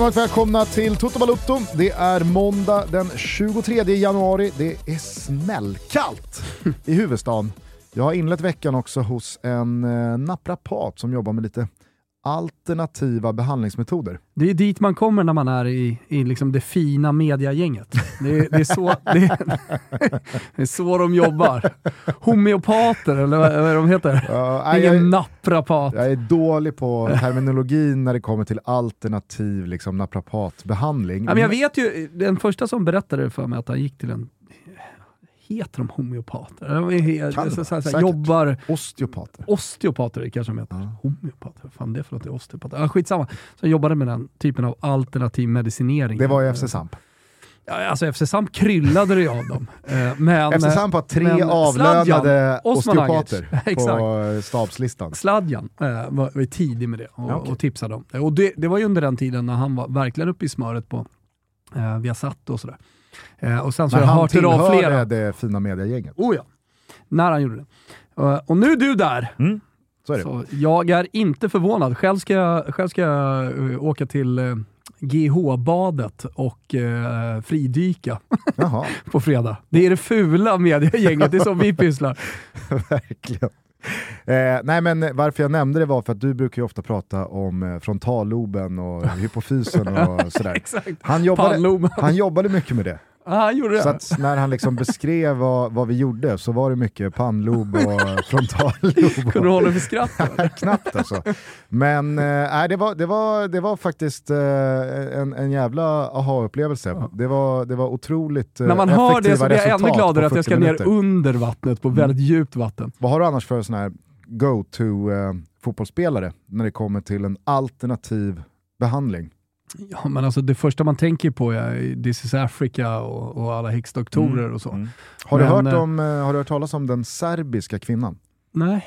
Känner varmt välkomna till Toto Balutto. Det är måndag den 23 januari. Det är smällkallt i huvudstaden. Jag har inlett veckan också hos en eh, naprapat som jobbar med lite alternativa behandlingsmetoder. Det är dit man kommer när man är i, i liksom det fina mediagänget. Det är, det, är så, det, är, det är så de jobbar. Homeopater, eller vad, vad de heter? Nej, Ingen jag, naprapat. jag är dålig på terminologin när det kommer till alternativ liksom, naprapatbehandling. Ja, men jag vet ju, den första som berättade för mig att han gick till en Heter de homeopater? De är så, så, så, säkert. jobbar Osteopater. Osteopater kanske de heter. Ja. Homeopater, vad fan det är för något? Är Osteopater. Ja, skitsamma. Så jag jobbade med den typen av alternativ medicinering. Det var ju FC Samp. Alltså FC Samp kryllade det ju av dem. Eh, Men, FC Samp har tre men avlönade osteopater på stabslistan. Sladjan eh, var, var tidig med det och, Ja, okej. och tipsade om det. Och det, det var ju under den tiden när han var verkligen uppe i smöret på eh, Viasat och sådär. Eh, och sen så Men jag han flera. tillhörde det fina mediagänget. Oh ja, när han gjorde det. Eh, och nu är du där. Så är det. Så jag är inte förvånad. Själv ska jag, själv ska jag eh, åka till GH-badet och eh, fridyka på fredag. Det är det fula mediegänget, det är som vi pysslar. verkligen. Eh, nej men varför jag nämnde det var för att du brukar ju ofta prata om eh, frontalloben och hypofysen och sådär. Han jobbade, han jobbade mycket med det. Ah, gjorde det. Så att när han liksom beskrev vad, vad vi gjorde så var det mycket pannlob och frontallob. Kunde du hålla dig för skratt? Knappt alltså. Men nej, det, var, det, var, det var faktiskt eh, en, en jävla aha-upplevelse. Det, var, det var otroligt eh, När man hör det så blir jag ännu gladare att jag 40 ska ner minuter. Mm. under vattnet på väldigt djupt vatten. Vad har du annars för sån här go-to eh, fotbollsspelare när det kommer till en alternativ behandling? Ja, men alltså det första man tänker på är This is Africa och, och alla häxdoktorer och så. Mm. Har, du Men, hört eh, om, eh, har du hört talas om den serbiska kvinnan? Nej.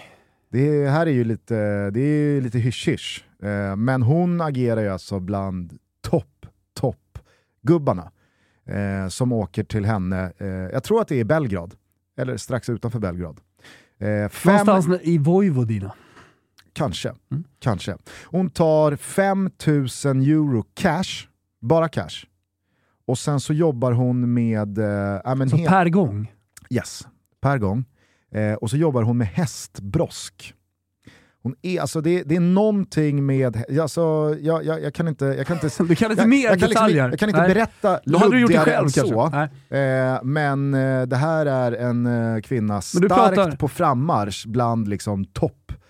Det är, här är ju lite, det är lite hysch eh, men hon agerar ju alltså bland topp, topp gubbarna som åker till henne, jag tror att det är Belgrad, eller strax utanför Belgrad. Eh, fem, Någonstans i Vojvodina. Kanske, Mm. kanske. Hon tar 5000 euro cash, bara cash. Och sen så jobbar hon med... Ja, men Så he- per gång. Yes, per gång. Eh, och så jobbar hon med hästbrosk. Hon är, alltså det, det är någonting med, alltså, jag, jag, jag kan inte... Jag kan inte Du kan inte jag, mer jag kan, liksom, detaljer. jag kan inte Nej. berätta Då hade du gjort det själv än så. Eh, men eh, det här är en eh, kvinna starkt pratar- på frammarsch bland liksom, toppspelare.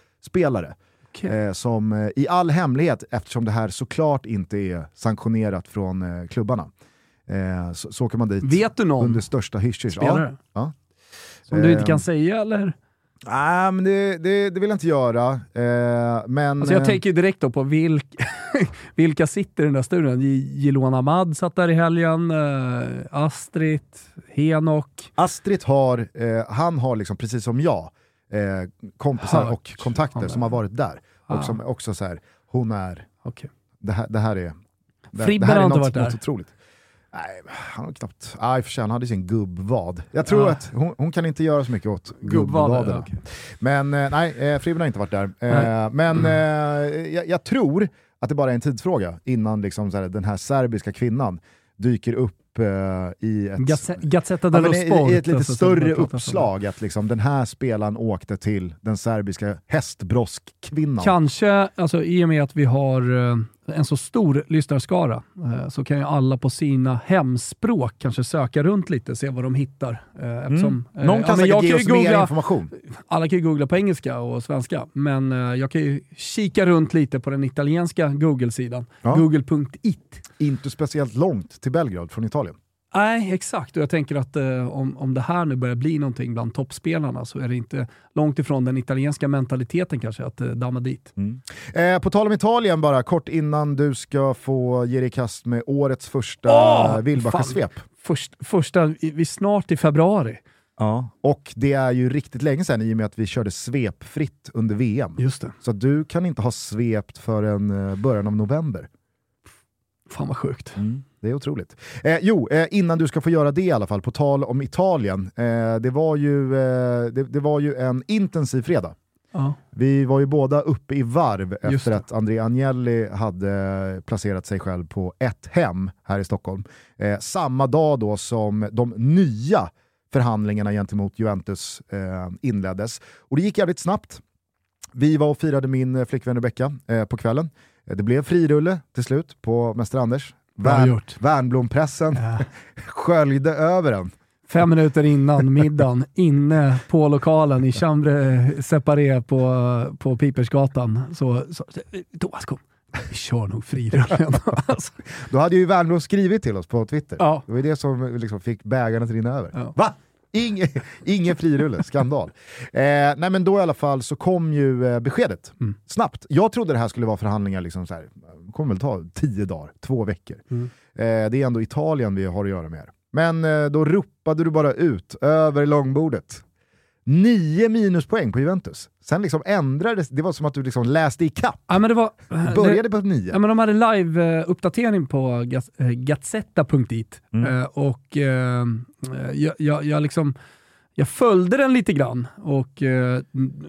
Okej. Eh, som eh, i all hemlighet, eftersom det här såklart inte är sanktionerat från eh, klubbarna, eh, så, så åker man dit Vet du någon under största hysch spelare? Ja. Som du inte kan säga eller? Nej, men det, det, det vill jag inte göra. Eh, men, Alltså jag eh, tänker direkt då på vilk, vilka sitter i den där studion. J- Jiloan Ahmad satt där i helgen, eh, Astrid, Henok. Astrid har, eh, han har liksom, precis som jag, eh, kompisar och kontakter om som har varit där. Ah. Och som också så här, hon är, Okej. det här, det här är, det, Fribben det här har är inte något, varit där. något otroligt. Nej, han har knappt, nej för sig, han hade sin gubbvad. Jag tror Ah. att hon, hon kan inte göra så mycket åt Gubbvaden, ja, okej. Men eh, nej, eh, Fribben har inte varit där. Eh, men eh, jag, jag tror att det bara är en tidsfråga innan liksom, så här, den här serbiska kvinnan dyker upp eh, i ett, Gazze- Gazzetta dello Sport. i ett lite alltså, större uppslag att liksom, den här spelaren åkte till den serbiska hästbroskkvinnan. Kanske, alltså, i och med att vi har eh, en så stor lyssnarskara, eh, så kan ju alla på sina hemspråk kanske söka runt lite, se vad de hittar. Eh, eftersom, eh, Mm. Någon ja, kan jag säkert ge oss ju mer googla, information. alla kan ju googla på engelska och svenska, men jag kan ju kika runt lite på den italienska Google-sidan, Ja. google.it. Inte speciellt långt till Belgrad från Italien. Nej, exakt. Och jag tänker att eh, om, om det här nu börjar bli någonting bland toppspelarna så är det inte långt ifrån den italienska mentaliteten kanske att eh, damma dit. Eh, på tal om Italien bara, kort innan du ska få ge dig i kast med årets första Åh, Wilbacher-svep. Först, första, vi är snart i februari. Ja. Och det är ju riktigt länge sedan i och med att vi körde svepfritt under VM. Just det. Så du kan inte ha svept förrän eh, början av november. Fan vad sjukt. Det är otroligt. Eh, jo, eh, innan du ska få göra det i alla fall, på tal om Italien. Eh, det, var ju, eh, det, det, var ju en intensiv fredag. Ja. Vi var ju båda uppe i varv efter att André Agnelli hade placerat sig själv på ett hem här i Stockholm. Eh, samma dag då som de nya förhandlingarna gentemot Juventus eh, inleddes. Och det gick jävligt snabbt. Vi var och firade min flickvän Rebecka på kvällen. Det blev frirulle till slut på Mäster Anders. Värn, Värnblompressen ja. sköljde över den. Fem minuter innan middagen, inne på lokalen i Chambre Separé på, på Pipersgatan, så, så Thomas kom. Vi kör nog frirullen. alltså. Då hade ju Värnblom skrivit till oss på Twitter. Ja. Det var det som liksom fick bägaren att rinna över. Ja. Va? Ingen, ingen frirulle, skandal. Eh, nej men då i alla fall så kom ju eh, beskedet mm. snabbt. Jag trodde det här skulle vara förhandlingar, liksom så här, kommer väl ta tio dagar, två veckor. Mm. Eh, det är ändå Italien vi har att göra med. Men eh, då ropade du bara ut över långbordet. Nio minuspoäng på Juventus. Sen liksom ändrades det, var som att du liksom läste ikapp. Ja, men det var, Började det, på nio. Ja, men de hade live-uppdatering på Gazzetta.it mm. Eh, och eh, jag, jag, jag liksom jag följde den lite grann och eh,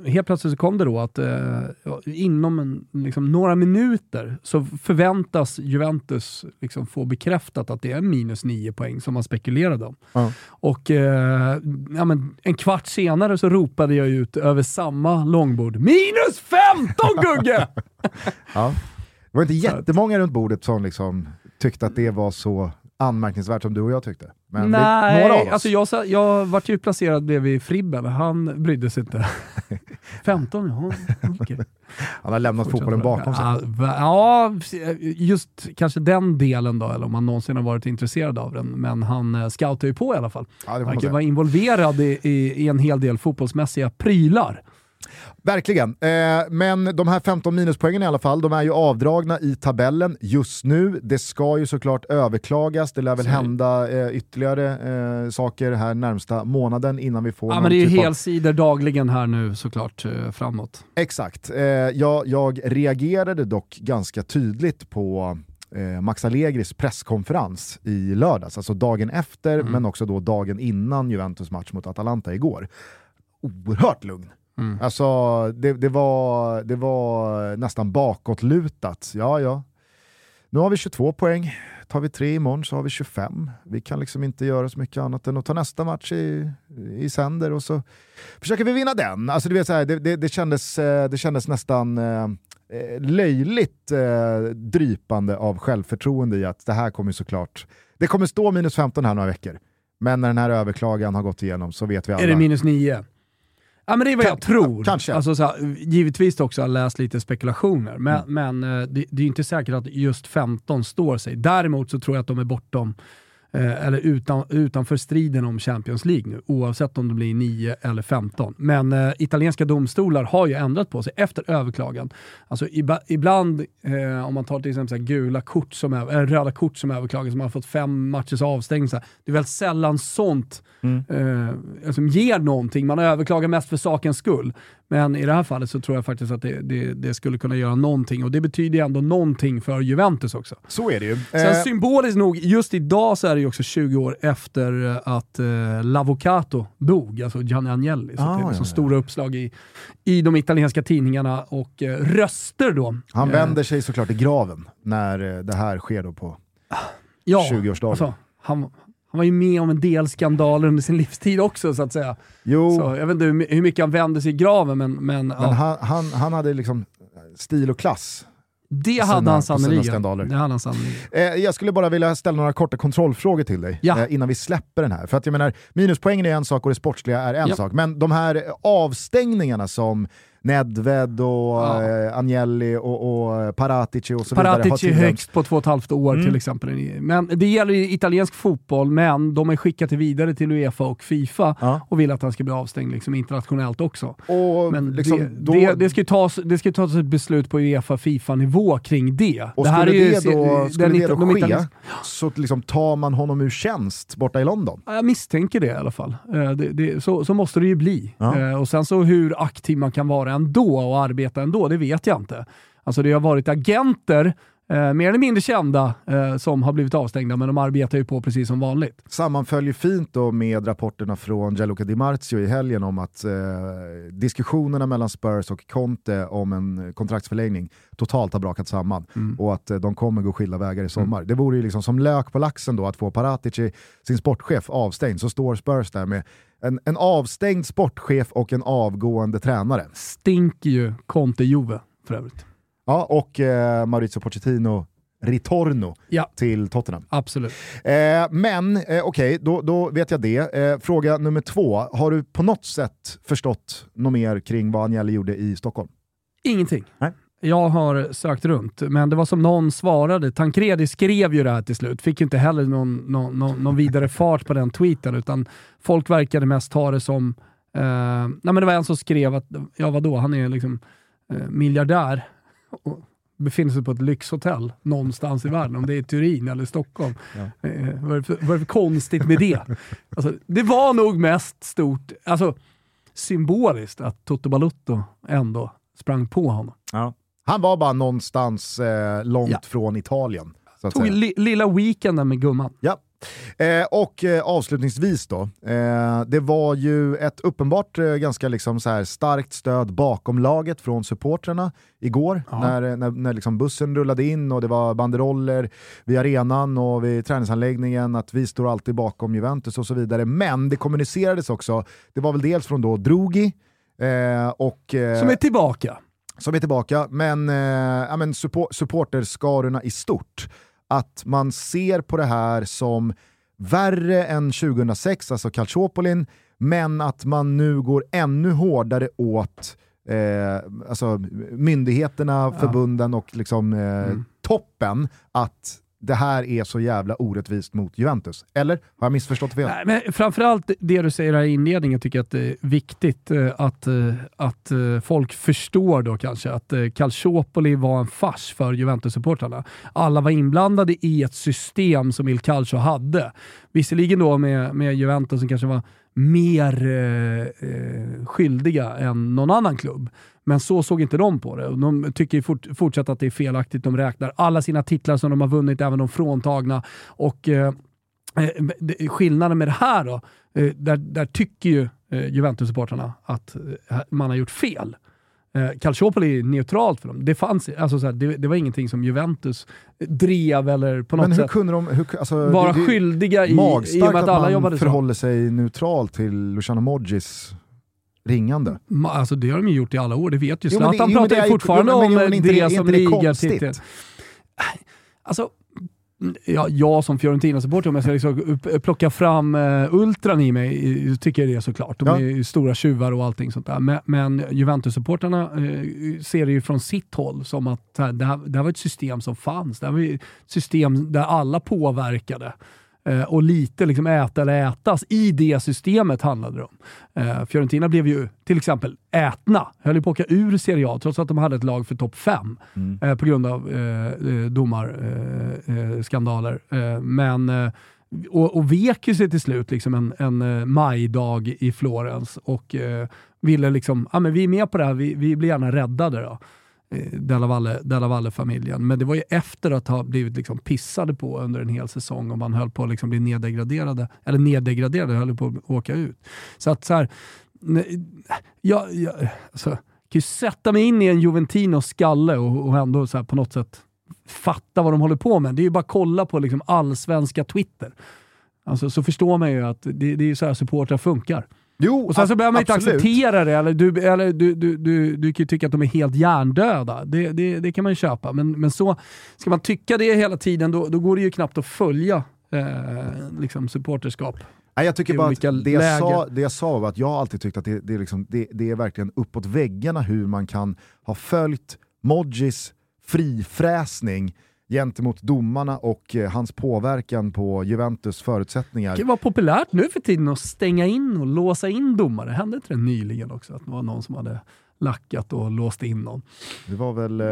helt plötsligt så kom det då att eh, inom en, liksom, några minuter så förväntas Juventus liksom, få bekräftat att det är minus nio poäng som man spekulerade om. Mm. Och eh, ja, men, en kvart senare så ropade jag ut över samma långbord “Minus 15 Gugge!” ja. Det var inte jättemånga runt bordet som liksom tyckte att det var så anmärkningsvärt som du och jag tyckte. Men Nej, några av oss. Alltså jag, jag vart ju placerad bredvid Fribben, han brydde sig inte. 15, ja. Okay. Han har lämnat fotbollen bakom sig. Ja, just kanske den delen då, eller om han någonsin har varit intresserad av den. Men han eh, scoutar ju på i alla fall. Ja, han kan vara involverad i, i, i en hel del fotbollsmässiga prylar. Verkligen, eh, men de här 15 minuspoängen i alla fall, de är ju avdragna i tabellen just nu. Det ska ju såklart överklagas, det lär väl hända eh, ytterligare eh, saker här närmsta månaden innan vi får... Ja men det är ju typ helsidor av... dagligen här nu såklart framåt. Exakt, jag, jag reagerade dock ganska tydligt på Max Allegris presskonferens i lördags, alltså dagen efter mm. men också då dagen innan Juventus match mot Atalanta igår. Oerhört lugn Mm. Alltså, det, det, var, det var nästan bakåtlutat. Ja, ja. Nu har vi 22 poäng. Tar vi tre imorgon så har vi 25. Vi kan liksom inte göra så mycket annat än att ta nästa match i, i sänder och så försöker vi vinna den. Alltså, du vet, så här, det, det, det, kändes, eh, det kändes nästan eh, eh, löjligt eh, drypande av självförtroende i att det här kommer såklart... Det kommer stå minus 15 här några veckor. Men när den här överklagan har gått igenom så vet vi alla... Är det minus 9? Ja, men det är vad jag tror. Kanske. Alltså, så här, givetvis också har läst lite spekulationer, men, mm. men eh, det, det, är inte säkert att just 15 står sig. Däremot så tror jag att de är bortom eh, eller utan, utanför striden om Champions League nu, oavsett om det blir 9 eller 15. Men eh, italienska domstolar har ju ändrat på sig efter överklagan. Alltså iba, ibland, eh, om man tar till exempel så gula kort som är, äh, röda kort som överklagas, som har fått fem matchers avstängning, så här, det är väldigt sällan sånt mm. eh, alltså, ger någonting. Man överklagar mest för sakens skull. Men i det här fallet så tror jag faktiskt att det, det, det, skulle kunna göra någonting och det betyder ju ändå någonting för Juventus också. Så är det ju. Sen eh. symboliskt nog, just idag så är det ju också 20 år efter att eh, Lavocato dog, alltså Gianni Agnelli. Så ah, det är liksom ja, stora uppslag i, i de italienska tidningarna och eh, röster då. Han eh. vänder sig såklart i graven när eh, det här sker då på ja, 20-årsdagen. Alltså, han, han var ju med om en del skandaler under sin livstid också så att säga. Jo. Så, jag vet inte hur mycket han vände sig i graven men... Men, men ja. han, han, han hade liksom stil och klass. Det hade han sannerligen. Eh, jag skulle bara vilja ställa några korta kontrollfrågor till dig ja. eh, innan vi släpper den här. För att jag menar, minuspoängen är en sak och det sportsliga är en ja. sak. Men de här avstängningarna som Nedved och ja. eh, Agnelli och, och Paratici och så Paratici vidare. högst på två och ett halvt år mm. till exempel. Men det gäller italiensk fotboll, men de är skickat vidare till Uefa och Fifa ja. och vill att han ska bli avstängd liksom, internationellt också. Och men liksom, det, då... det, det, ska tas, det ska tas ett beslut på Uefa-Fifa-nivå kring det. Och det här skulle, är det, då, skulle det då ske italiensk... så liksom tar man honom ur tjänst borta i London? Jag misstänker det i alla fall. Eh, det, så, så måste det ju bli. Ja. Eh, och sen så hur aktiv man kan vara ändå och arbeta ändå, det vet jag inte. Alltså det har varit agenter eh, mer eller mindre kända eh, som har blivit avstängda, men de arbetar ju på precis som vanligt. Sammanföljer fint då med rapporterna från Gianluca Di Marzio i helgen om att eh, diskussionerna mellan Spurs och Conte om en kontraktsförlängning totalt har brakat samman mm. och att eh, de kommer gå skilda vägar i sommar. Mm. Det vore ju liksom som lök på laxen då att få Paratici, sin sportchef, avstängd, så står Spurs där med en, en avstängd sportchef och en avgående tränare. Stinker ju Conte-Juve för övrigt. Ja, och eh, Maurizio Pochettino ritorno ja. till Tottenham. Absolut. Eh, men eh, okej, okay, då, då, vet jag det. Eh, fråga nummer två, har du på något sätt förstått något mer kring vad Agnelli gjorde i Stockholm? Ingenting. Nej. Jag har sökt runt, men det var som någon svarade. Tancredi skrev ju det här till slut, fick ju inte heller någon, någon, någon, någon vidare fart på den tweeten, utan folk verkade mest ta det som... Eh, nej men det var en som skrev att, ja vadå, han är liksom eh, miljardär och befinner sig på ett lyxhotell någonstans i världen, om det är Turin eller Stockholm. Ja. Eh, vad, är för, vad är det för konstigt med det? Alltså, det var nog mest stort, alltså symboliskt att Toto Balutto ändå sprang på honom. Ja. Han var bara någonstans eh, långt ja. från Italien. Tog li lilla weekenden med gumman. Ja. Eh, och eh, avslutningsvis då, eh, det var ju ett uppenbart eh, ganska liksom så här starkt stöd bakom laget från supportrarna igår ja. när, när, när liksom bussen rullade in och det var banderoller vid arenan och vid träningsanläggningen att vi står alltid bakom Juventus och så vidare. Men det kommunicerades också, det var väl dels från då Drogi eh, och... Eh, Som är tillbaka som är tillbaka, men, eh, ja, men support, supporterskarorna i stort. Att man ser på det här som värre än 2006, alltså Calciopolin, men att man nu går ännu hårdare åt eh, alltså myndigheterna, ja. förbunden och liksom, eh, mm. toppen att det här är så jävla orättvist mot Juventus. Eller har jag missförstått fel? Nej, men framförallt det du säger här i inledningen tycker jag att det är viktigt eh, att, eh, att eh, folk förstår då kanske att Calciopoli var en fars för Juventus-supportrarna. Alla var inblandade i ett system som Il Calcio hade. Visserligen då med, med Juventus som kanske var mer eh, eh, skyldiga än någon annan klubb. Men så såg inte de på det. De tycker fort, fortsatt att det är felaktigt. De räknar alla sina titlar som de har vunnit, även de fråntagna. Och eh, eh Skillnaden med det här då, eh, där, där tycker ju eh, Juventus-supportrarna att eh, man har gjort fel. Eh, Calciopoli är neutralt för dem. Det, fanns, alltså så här, det, det, var ingenting som Juventus drev eller på något Men hur sätt kunde de hur, alltså, vara det, skyldiga i, i och med att alla jobbade så. förhåller sig neutral till Luciano Moggis ringande. Alltså det har de ju gjort i alla år, det vet ju. Zlatan pratar ju fortfarande jo, men, om det, det som ligatiteln. Alltså, ja, jag som Fiorentina-supporter, om jag ska liksom plocka fram uh, ultran i mig, tycker jag det såklart. De ja. är stora tjuvar och allting sånt där. Men, men Juventus-supporterna uh, ser det ju från sitt håll som att uh, det, här, det här var ett system som fanns. Det här var ett system där alla påverkade. Eh, och lite liksom äta eller ätas i det systemet handlade det om. Eh, Fiorentina blev ju till exempel ätna, höll ju på att åka ur Serie A trots att de hade ett lag för topp 5 mm. eh, på grund av eh, eh domarskandaler. Eh, men och, och vek ju sig till slut liksom en, en majdag i Florens och ville liksom, ja men vi är med på det här, vi, vi blir gärna räddade då. Eh, Della Valle-familjen. Men det var ju efter att ha blivit liksom pissade på under en hel säsong och man höll på att liksom bli neddegraderade, eller neddegraderade, höll på att åka ut. Så att så här, jag, jag, alltså, kan ju sätta mig in i en Juventinos skalle och, och ändå så på något sätt fatta vad de håller på med. Det är ju bara att kolla på liksom allsvenska Twitter. Alltså, så förstår man ju att det, det är så här supportrar funkar. Jo, och sen så behöver man inte acceptera det, eller, du, eller du, du, du, du kan ju tycka att de är helt hjärndöda. Det, det, det kan man ju köpa, men, men så ska man tycka det hela tiden, då, då går det ju knappt att följa eh, liksom supporterskap. Nej, jag tycker bara att det jag, sa, det jag sa var att jag alltid tyckt att det, det, är liksom, det, det är verkligen uppåt väggarna hur man kan ha följt Modjis frifräsning gentemot domarna och eh, hans påverkan på Juventus förutsättningar. Det vara populärt nu för tiden att stänga in och låsa in domare. Hände inte det nyligen också? Att det var någon som hade lackat och låst in någon. Det var väl eh,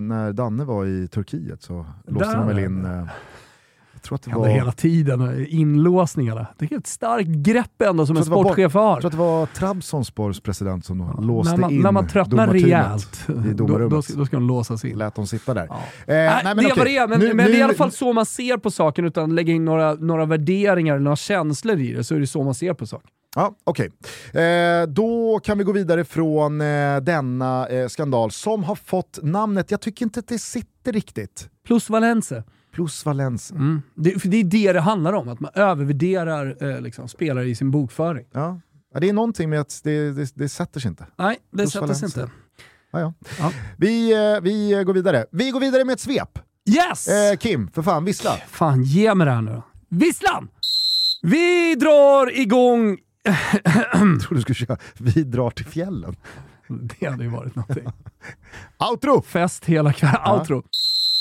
när Danne var i Turkiet så låste Där. de väl in eh, Jag tror att det Ändå var... hela tiden, inlåsningarna. Det är ett starkt grepp ändå som en Jag det sportchef Jag har. tror att det var Trabzonspors president som då låste när, man, in när man tröttnar rejält, då, då, då ska de låsas in. Lät dem sitta där. Ja. Eh, Nej, det okej. var det, men, Nu- men det är i nu- alla fall så man ser på saken utan att lägga in några, några värderingar eller några känslor i det, så är det så man ser på saken. Ja, Okej, eh, då kan vi gå vidare från eh, denna eh, skandal som har fått namnet, jag tycker inte att det sitter riktigt, Plus Valence. Plus Valencia. Mm. Det, för det är det det handlar om, att man övervärderar eh, liksom, spelare i sin bokföring. Ja. Ja, det är någonting med att det, det, det sätter sig inte. Nej, det Plus sätter sig inte. Ja, ja. Ja. Vi, eh, vi går vidare. Vi går vidare med ett svep. Yes! Eh, Kim, för fan, vissla. Fan, ge mig det här nu då. Visslan! Vi drar igång... Jag trodde du skulle köra Vi drar till fjällen. Det hade ju varit någonting. Outro! Fest hela kvällen. Outro.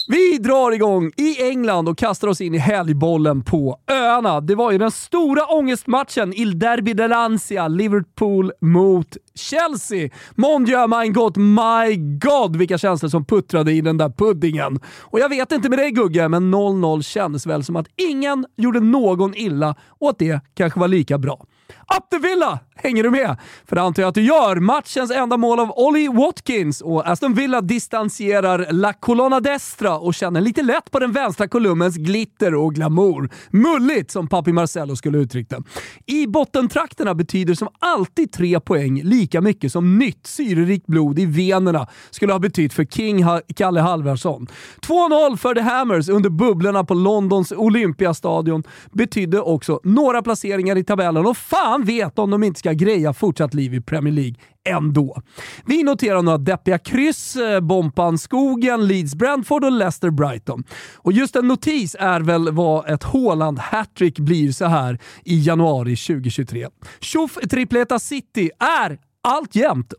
Vi drar igång i England och kastar oss in i helgbollen på öarna. Det var ju den stora ångestmatchen Il Derby de Lancia, Liverpool mot Chelsea. Mon Dieu, mein Gott, my God vilka känslor som puttrade i den där puddingen. Och jag vet inte med dig Gugge, men 0-0 kändes väl som att ingen gjorde någon illa och att det kanske var lika bra. Atte Villa! Hänger du med? För det antar jag att du gör. Matchens enda mål av Ollie Watkins och Aston Villa distanserar La Colonna Destra och känner lite lätt på den vänstra kolumnens glitter och glamour. Mulligt, som Papi Marcello skulle uttryckt det. I bottentrakterna betyder som alltid tre poäng lika mycket som nytt syrerikt blod i venerna skulle ha betytt för King ha Kalle Halvarsson. 2-0 för The Hammers under bubblorna på Londons Olympiastadion betydde också några placeringar i tabellen och fan vet om de inte ska greja fortsatt liv i Premier League ändå. Vi noterar några deppiga kryss, eh, Bompan Skogen, Leeds Brentford och Leicester Brighton. Och just en notis är väl vad ett Haaland hattrick blir så här i januari 2023. Tjoff Tripleta City är alltjämt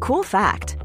Cool fact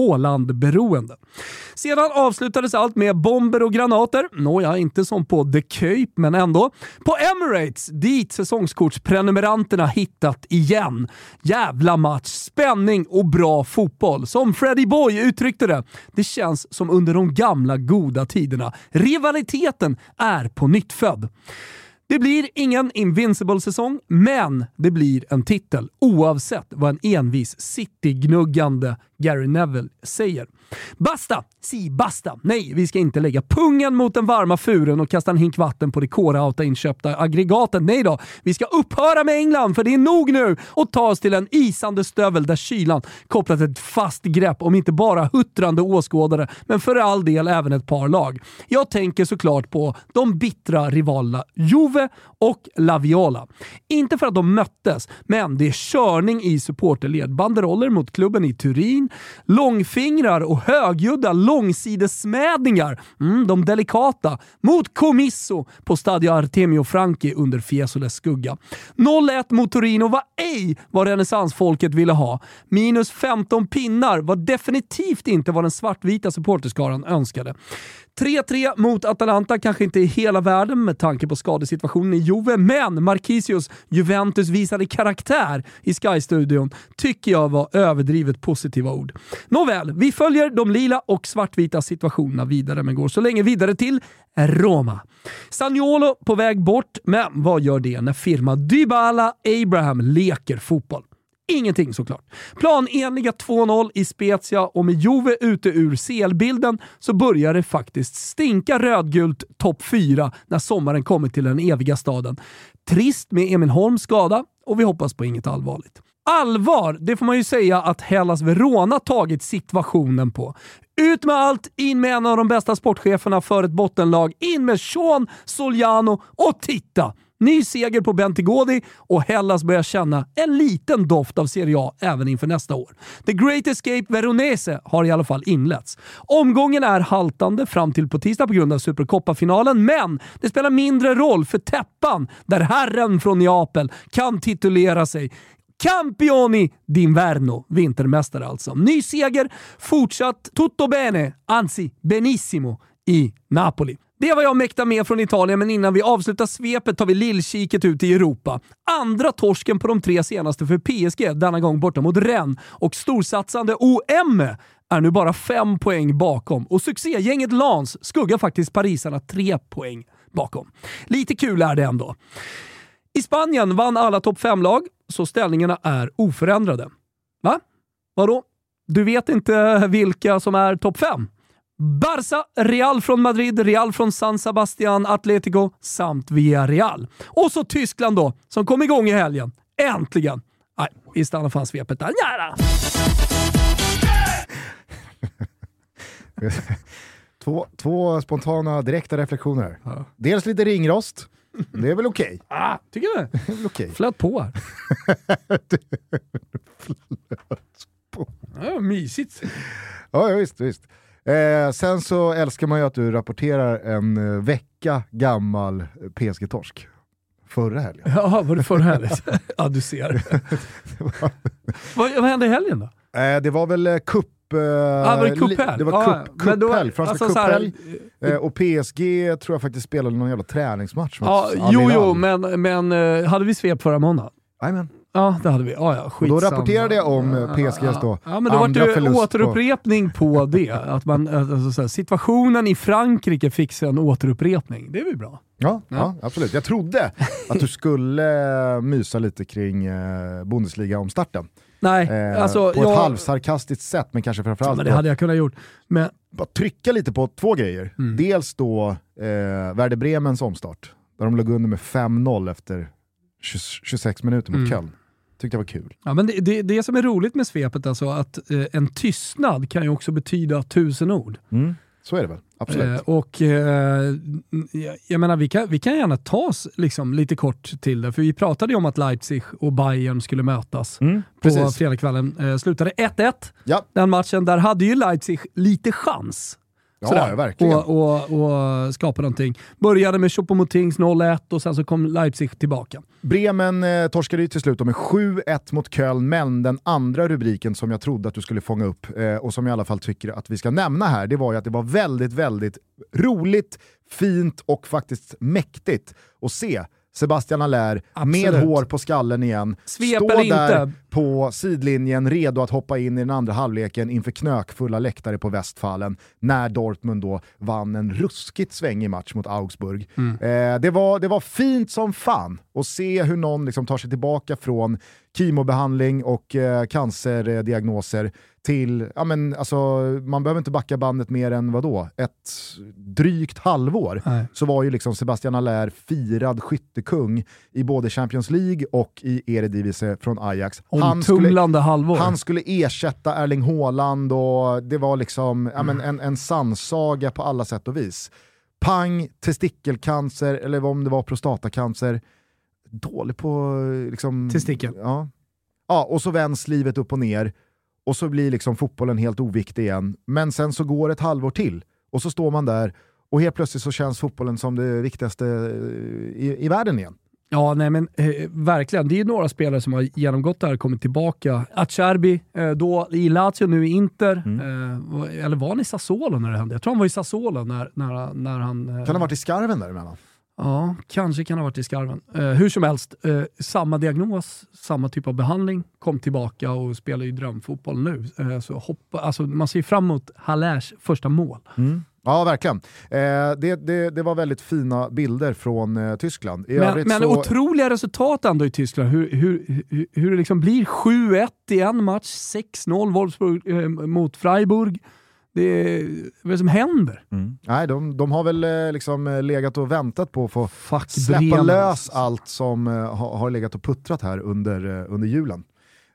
Haaland-beroende. Sedan avslutades allt med bomber och granater. Nåja, inte som på The Cape, men ändå. På Emirates, dit säsongskortsprenumeranterna hittat igen. Jävla match, spänning och bra fotboll. Som Freddie Boy uttryckte det, det känns som under de gamla goda tiderna. Rivaliteten är på nytt född. Det blir ingen Invincible-säsong, men det blir en titel oavsett vad en envis City-gnuggande Gary Neville säger. Basta! Si basta! Nej, vi ska inte lägga pungen mot den varma furen och kasta en hink vatten på det Kora-Auta inköpta aggregatet. Nej då, vi ska upphöra med England för det är nog nu och ta oss till en isande stövel där kylan kopplat ett fast grepp om inte bara huttrande åskådare, men för all del även ett par lag. Jag tänker såklart på de bittra rivalerna Juve och La Viola. Inte för att de möttes, men det är körning i supporterled. Banderoller mot klubben i Turin, långfingrar och högljudda långsidesmädningar, mm, de delikata, mot Comisso på Stadio Artemio Franchi under Fiesoles skugga. 0-1 mot Torino var ej vad renässansfolket ville ha. Minus 15 pinnar var definitivt inte vad den svartvita supporterskaran önskade. 3-3 mot Atalanta kanske inte är hela världen med tanke på skadesituationen i Juve, men Marquisius Juventus visade karaktär i Sky-studion tycker jag var överdrivet positiva ord. Nåväl, vi följer de lila och svartvita situationerna vidare, men går så länge vidare till Roma. Sagnolo på väg bort, men vad gör det när firma Dybala Abraham leker fotboll? Ingenting såklart. Planenliga 2-0 i Spezia och med Juve ute ur selbilden så börjar det faktiskt stinka rödgult topp 4 när sommaren kommer till den eviga staden. Trist med Emil Holms skada och vi hoppas på inget allvarligt. Allvar, det får man ju säga att Hellas Verona tagit situationen på. Ut med allt, in med en av de bästa sportcheferna för ett bottenlag, in med Sean Soliano och titta! Ny seger på Bentigodi och Hellas börjar känna en liten doft av Serie A även inför nästa år. The Great Escape Veronese har i alla fall inletts. Omgången är haltande fram till på tisdag på grund av Supercoppa-finalen, men det spelar mindre roll för täppan där herren från Neapel kan titulera sig Campioni d'Inverno, vintermästare alltså. Ny seger, fortsatt tutto bene, anzi benissimo i Napoli. Det var jag mäktar med från Italien, men innan vi avslutar svepet tar vi lillkiket ut i Europa. Andra torsken på de tre senaste för PSG, denna gång borta mot Rennes. Och storsatsande OM är nu bara fem poäng bakom. Och succégänget Lans skuggar faktiskt parisarna tre poäng bakom. Lite kul är det ändå. I Spanien vann alla topp 5-lag, så ställningarna är oförändrade. Va? Vadå? Du vet inte vilka som är topp 5? Barça, Real från Madrid, Real från San Sebastian, Atletico samt Villarreal. Och så Tyskland då, som kom igång i helgen. Äntligen! Nej, vi stannar fan svepet där. Nära! två, två spontana direkta reflektioner. Ja. Dels lite ringrost, det är väl okej? Okay. Ah, tycker du? Det är väl okay. Flöt på här. Flöt på. Ja, mysigt. Ja, visst, visst. Eh, sen så älskar man ju att du rapporterar en eh, vecka gammal PSG-torsk. Förra helgen. Ja, var det förra helgen? ja, du ser. vad, vad hände i helgen då? Eh, det var väl eh, cup ah, var det cuphelg? Det var ah, cuphelg, franska alltså, cuphelg. Eh, och PSG tror jag faktiskt spelade någon jävla träningsmatch ja, Jo, jo, men, men hade vi svep förra måndagen? Jajamän. Ja, det hade vi. Ah, ja, och då rapporterade jag om ja, PSGs då ja, men då andra var det återupprepning på, på det. Att man, alltså, situationen i Frankrike fick sig en återupprepning. Det är väl bra? Ja, ja. ja, absolut. Jag trodde att du skulle mysa lite kring eh, Bundesliga-omstarten. Nej, eh, alltså, på ett halvsarkastiskt sätt, men kanske framförallt... Ja, men det hade jag kunnat gjort. Men... Bara trycka lite på två grejer. Mm. Dels då eh, Werder Bremens omstart, där de låg under med 5-0 efter 26 minuter mot mm. Köln. Tyckte jag var kul. Ja, men det, det, det som är roligt med svepet, alltså att eh, en tystnad kan ju också betyda tusen ord. Mm. Så är det väl, absolut. Eh, och eh, jag menar, vi kan, vi kan gärna ta oss liksom, lite kort till det, för vi pratade ju om att Leipzig och Bayern skulle mötas mm, på fredagskvällen. Eh, slutade 1-1 ja. den matchen. Där hade ju Leipzig lite chans Ja, verkligen. Och, och, och skapa någonting. Började med Choupo-Motings 0-1 och sen så kom Leipzig tillbaka. Bremen eh, torskade ju till slut med 7-1 mot Köln, men den andra rubriken som jag trodde att du skulle fånga upp eh, och som jag i alla fall tycker att vi ska nämna här, det var ju att det var väldigt, väldigt roligt, fint och faktiskt mäktigt att se Sebastian Allaire med hår på skallen igen. Svep Stå där inte. på sidlinjen redo att hoppa in i den andra halvleken inför knökfulla läktare på Westfalen när Dortmund då vann en ruskigt svängig match mot Augsburg. Mm. Eh, det, var, det var fint som fan att se hur någon liksom tar sig tillbaka från kemobehandling och eh, cancerdiagnoser till, ja men alltså, man behöver inte backa bandet mer än vadå, ett drygt halvår, Nej. så var ju liksom Sebastian Allaire firad skyttekung i både Champions League och i Eredivisie från Ajax. Han skulle, halvår. han skulle ersätta Erling Haaland och det var liksom mm. ja, men en, en sannsaga på alla sätt och vis. Pang, testikelcancer, eller om det var prostatacancer, dålig på... Liksom, Testikel. Ja. ja, och så vänds livet upp och ner och så blir liksom fotbollen helt oviktig igen. Men sen så går ett halvår till och så står man där och helt plötsligt så känns fotbollen som det viktigaste eh, i, i världen igen. Ja, nej men eh, verkligen. Det är några spelare som har genomgått det här och kommit tillbaka. Acerbi, eh, då i Lazio, nu i Inter. Mm. Eh, eller var han i Sassuolo när det hände? Jag tror han var i Sassuolo när, när, när han... Eh, kan han ha varit i skarven däremellan? Ja, kanske kan ha varit i skarven. Eh, hur som helst, eh, samma diagnos, samma typ av behandling, kom tillbaka och spelar ju drömfotboll nu. Eh, så hoppa, alltså, man ser fram emot Hallers första mål. Mm. Ja, verkligen. Eh, det, det, det, var väldigt fina bilder från eh, Tyskland. I men men så... otroliga resultat ändå i Tyskland. Hur, hur, hur, hur det liksom blir 7-1 i en match, 6-0 Wolfsburg eh, mot Freiburg. Det är, vad är det som händer? Mm. Nej, de, de har väl eh, liksom eh, legat och väntat på att få Fuck släppa Bremen. lös allt som uh, har, legat och puttrat här under, under julen.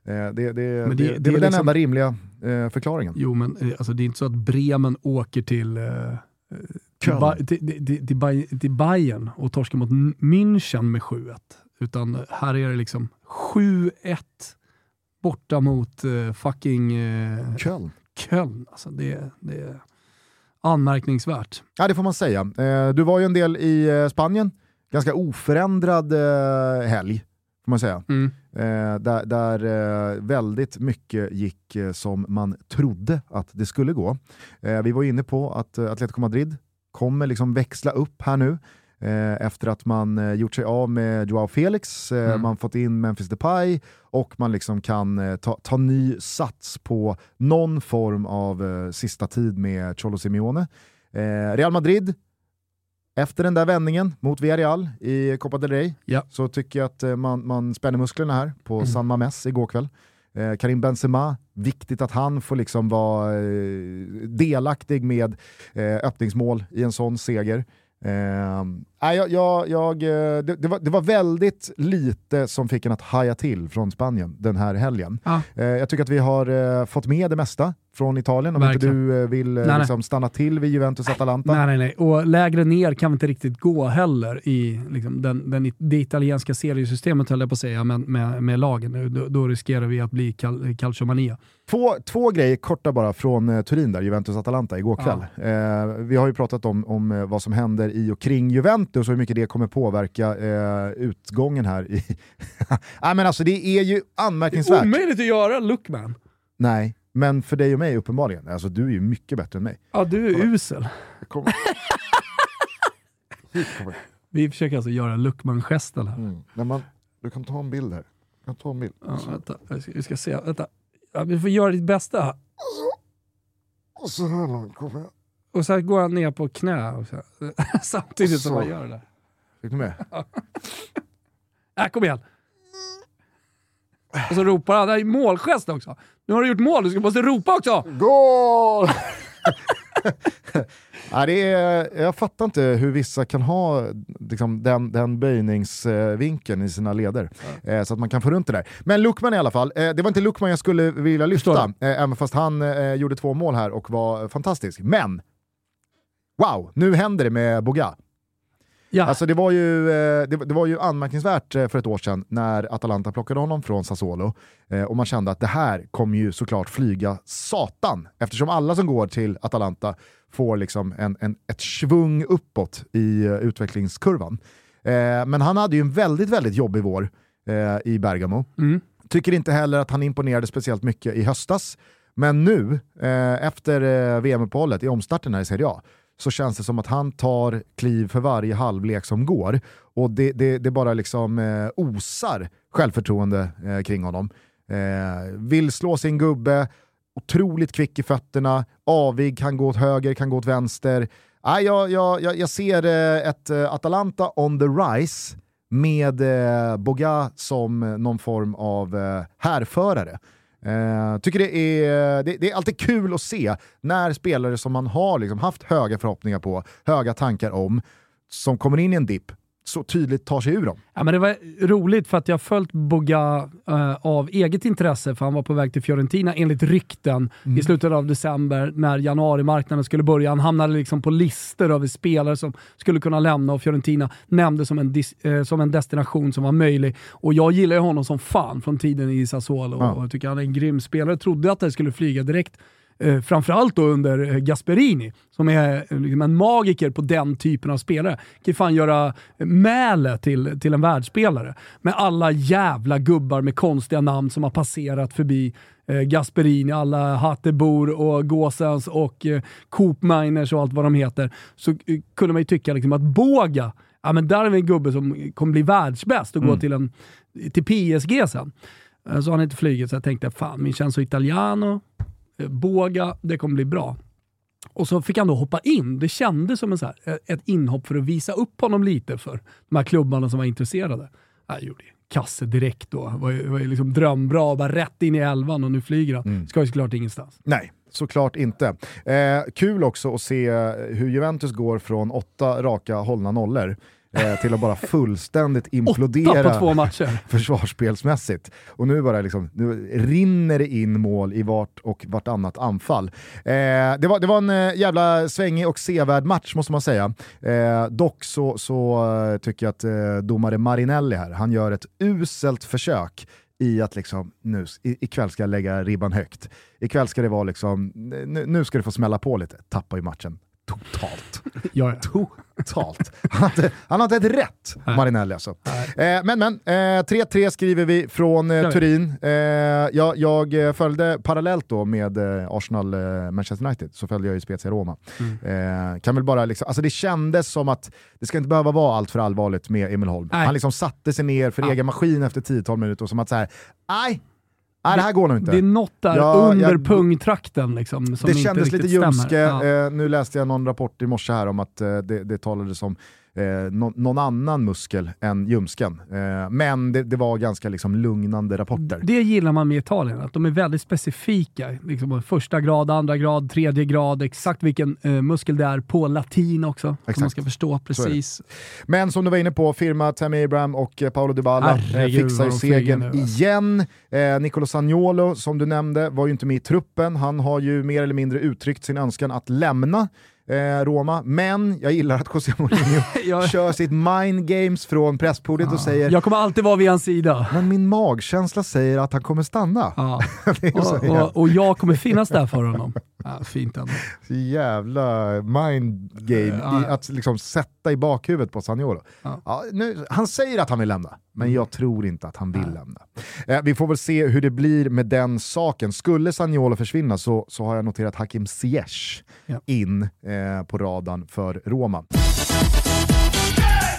Det, det, det, det, är väl liksom... den enda rimliga förklaringen. Jo, men alltså, det är inte så att Bremen åker till till, ba till, till, till, till Bayern och torskar mot München med 7-1. Utan här är det liksom 7-1 borta mot uh, fucking... Uh, Köln. Köln. Alltså det, det är anmärkningsvärt. Ja, det får man säga. Eh, du var ju en del i eh, Spanien, ganska oförändrad eh, helg får man säga. Mm. där, där väldigt mycket gick som man trodde att det skulle gå. vi var inne på att Atletico Madrid kommer liksom växla upp här nu. Eh, efter att man eh, gjort sig av med Joao Felix, eh, mm. man fått in Memphis Depay och man liksom kan ta, ta ny sats på någon form av sista tid med Cholo Simeone. Real Madrid, efter den där vändningen mot Villarreal i Copa del Rey, ja. så tycker jag att man, man spänner musklerna här på mm. San Mames igår kväll. Eh, Karim Benzema, viktigt att han får liksom vara eh, delaktig med eh, öppningsmål i en sån seger. Eh, jag, jag, jag, eh, det, det, var, det var väldigt lite som fick en att haja till från Spanien den här helgen. Ah. Eh, jag tycker att vi har eh, fått med det mesta från Italien, om Verkligen. inte du eh, vill nej, liksom, stanna till vid Juventus-Atalanta. Nej, nej, nej. Och lägre ner kan vi inte riktigt gå heller i liksom, den, den, det italienska seriesystemet, höll jag på att säga, med, med, med lagen. Då, då riskerar vi att bli cal calciomania. Två, två grejer korta bara från eh, Turin, där, Juventus-Atalanta, igår kväll. Ja. Eh, vi har ju pratat om, om eh, vad som händer i och kring Juventus och hur mycket det kommer påverka eh, utgången här. I Nej, men alltså, det är ju anmärkningsvärt. Det är omöjligt att göra Lookman. Nej, men för dig och mig uppenbarligen. Alltså, du är ju mycket bättre än mig. Ja, du är Kolla. usel. Vi försöker alltså göra Luckman-gesten här. Mm. man, du kan ta en bild här. Du kan ta en bild. Ja, vänta, vi ska se. Vänta. Ja, vi får göra ditt bästa här. Och så här långt kommer jag. Och så går han ner på knä och så, samtidigt som han gör det där. Fick du med? äh, kom igen. Och så ropar han, det är målgest också. Nu har du gjort mål, du måste ropa också! Goal! ja, det är, jag fattar inte hur vissa kan ha liksom, den, den böjningsvinkeln i sina leder. Ja. Eh, så att man kan få runt det där. Men Lukman i alla fall, eh, det var inte Lukman jag skulle vilja lyfta, eh, även fast han gjorde två mål här och var fantastisk. Men, wow, nu händer det med Boga. Ja. Alltså det, var ju, eh, det, det, var ju anmärkningsvärt eh, för ett år sedan när Atalanta plockade honom från Sassuolo eh, och man kände att det här kommer ju såklart flyga satan eftersom alla som går till Atalanta får liksom en, en, ett svung uppåt i utvecklingskurvan. Men han hade ju en väldigt, väldigt jobbig vår i Bergamo. Mm. Tycker inte heller att han imponerade speciellt mycket i höstas. Men nu, efter VM-uppehållet, i omstarten här i Serie A, så känns det som att han tar kliv för varje halvlek som går. Och det, det, det bara liksom eh, osar självförtroende eh, kring honom. Eh, vill slå sin gubbe, otroligt kvick i fötterna, avig, kan gå åt höger, kan gå åt vänster. Ah, jag, jag, jag ser eh, ett eh, Atalanta on the rise med eh, Boga som eh, någon form av eh, härförare. Uh, tycker det är, det, det, är alltid kul att se när spelare som man har liksom haft höga förhoppningar på, höga tankar om, som kommer in i en dipp, så tydligt tar sig ur dem. Ja, men det var roligt för att jag följt Boga uh, av eget intresse, för han var på väg till Fiorentina enligt rykten mm. i slutet av december när januarimarknaden skulle börja. Han hamnade liksom på listor över spelare som skulle kunna lämna och Fiorentina nämndes som en, uh, som en destination som var möjlig. Och jag gillar ju honom som fan från tiden i Sassuolo ja. och jag tycker han är en grym spelare. Jag trodde att det skulle flyga direkt eh, framförallt då under eh, Gasperini, som är eh, liksom en magiker på den typen av spelare. Kan fan göra Mäle till, till en världsspelare. Med alla jävla gubbar med konstiga namn som har passerat förbi eh, Gasperini, alla Hattebor och Gåsens och eh, Coop Miners och allt vad de heter. Så eh, kunde man ju tycka liksom att Båga, ja men där är vi en gubbe som kommer bli världsbäst och mm. gå till, en, till PSG sen. Eh, så har han inte flugit, så jag tänkte fan, min Vincenzo Italiano, Eh, båga, det kommer bli bra. Och så fick han då hoppa in. Det kändes som en så här, eh, ett inhopp för att visa upp honom lite för de här klubbarna som var intresserade. Jag gjorde kasse direkt då. Det var, var liksom drömbra, bara rätt in i elvan och nu flyger han. Mm. Ska ju såklart ingenstans. Nej, såklart inte. Eh, kul också att se hur Juventus går från åtta raka hållna nollor eh, till att bara fullständigt implodera på två matcher. försvarsspelsmässigt. Och nu bara liksom, nu rinner det in mål i vart och vartannat anfall. Eh, det, var, det var en eh, jävla svängig och sevärd match måste man säga. Eh, dock så, så uh, tycker jag att uh, domare Marinelli här, han gör ett uselt försök i att liksom, nu, ikväll ska jag lägga ribban högt. Ikväll ska det vara liksom, nu, nu ska det få smälla på lite. Tappar ju matchen totalt. Ja, ja. Totalt. Han han har inte ett rätt, Marinelli alltså. Eh, men men, eh, 3-3 skriver vi från eh. Turin. Eh, jag, jag eh, följde parallellt då med eh, Arsenal-Manchester United, så följde jag ju Spezia Roma. Eh, kan väl bara liksom, alltså det kändes som att det ska inte behöva vara allt för allvarligt med Emil Holm. Nej. Han liksom satte sig ner för Ja. egen maskin efter 10-12 minuter och som att säga nej, nej det här går nog inte. Det är något där Ja, under jag- pungtrakten liksom, som det inte kändes lite ljumske. Ja. Eh, nu läste jag någon rapport i morse här om att eh, det, det talades om eh, nå- någon annan muskel än ljumsken. Eh, men det, det var ganska liksom, lugnande rapporter. Det gillar man med Italien, att de är väldigt specifika. Liksom första grad, andra grad, tredje grad, exakt vilken eh, muskel det är på latin också. Så Exakt. man ska förstå precis. Men som du var inne på, firma Tammy Abraham och eh, Paolo Dybala eh, fixar segern alltså. igen. Eh, Nicolo Sagnolo, som du nämnde, var ju inte med i truppen. Han har ju mer eller mindre uttryckt sin önskan att lämna eh, Roma, men jag gillar att José Mourinho Jag, kör sitt mind games från presspodiet och säger jag kommer alltid vara vid hans sida. men min magkänsla säger att han kommer stanna. Ja. Och, och, och jag kommer finnas där för honom. Ja, fint ändå. Jävla mind game Ja. att liksom sätta i bakhuvudet på. Ja. Ja, nu, han säger att han vill lämna, men Mm. jag tror inte att han vill lämna. Eh, vi får väl se hur det blir med den saken. Skulle Sagnolo försvinna så, så har jag noterat Hakim Ziyech Ja. in eh, Eh, på radarn för Roma.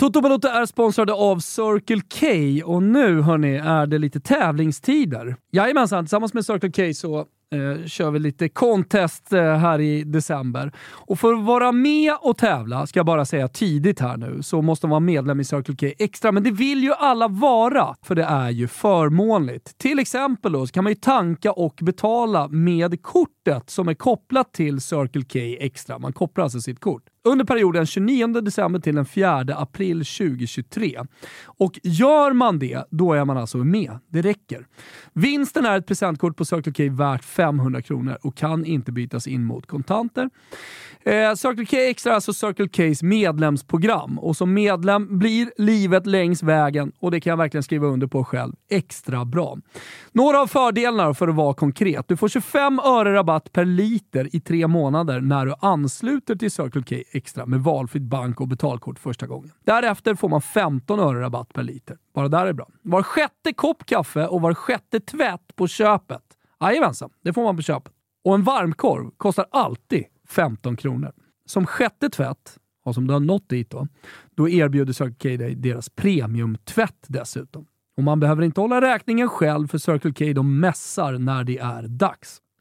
Toto Balotto är sponsrade av Circle K och nu hörni är det lite tävlingstider. Jajamensan, tillsammans med Circle K så eh, kör vi lite contest eh, här i december. Och för att vara med och tävla, ska jag bara säga tidigt här nu, så måste man vara medlem i Circle K Extra. Men det vill ju alla vara, för det är ju förmånligt. Till exempel då, så kan man ju tanka och betala med kortet som är kopplat till Circle K Extra. Man kopplar alltså sitt kort under perioden 29 december till den 4 april 2023. Och gör man det, då är man alltså med. Det räcker. Vinsten är ett presentkort på Circle K värt 500 kronor och kan inte bytas in mot kontanter. Eh, Circle K Extra är alltså Circle Ks medlemsprogram och som medlem blir livet längs vägen, och det kan jag verkligen skriva under på själv, extra bra. Några av fördelarna för att vara konkret. Du får 25 öre rabatt per liter i tre månader när du ansluter till Circle K Extra med valfritt bank och betalkort första gången. Därefter får man 15 öre rabatt per liter. Bara där är bra. Var sjätte kopp kaffe och var sjätte tvätt på köpet. Jajamensan, det får man på köpet. Och en varmkorv kostar alltid 15 kronor. Som sjätte tvätt, och som du har nått dit då, då erbjuder Circle K dig deras premiumtvätt dessutom. Och man behöver inte hålla räkningen själv för Circle K de mässar när det är dags.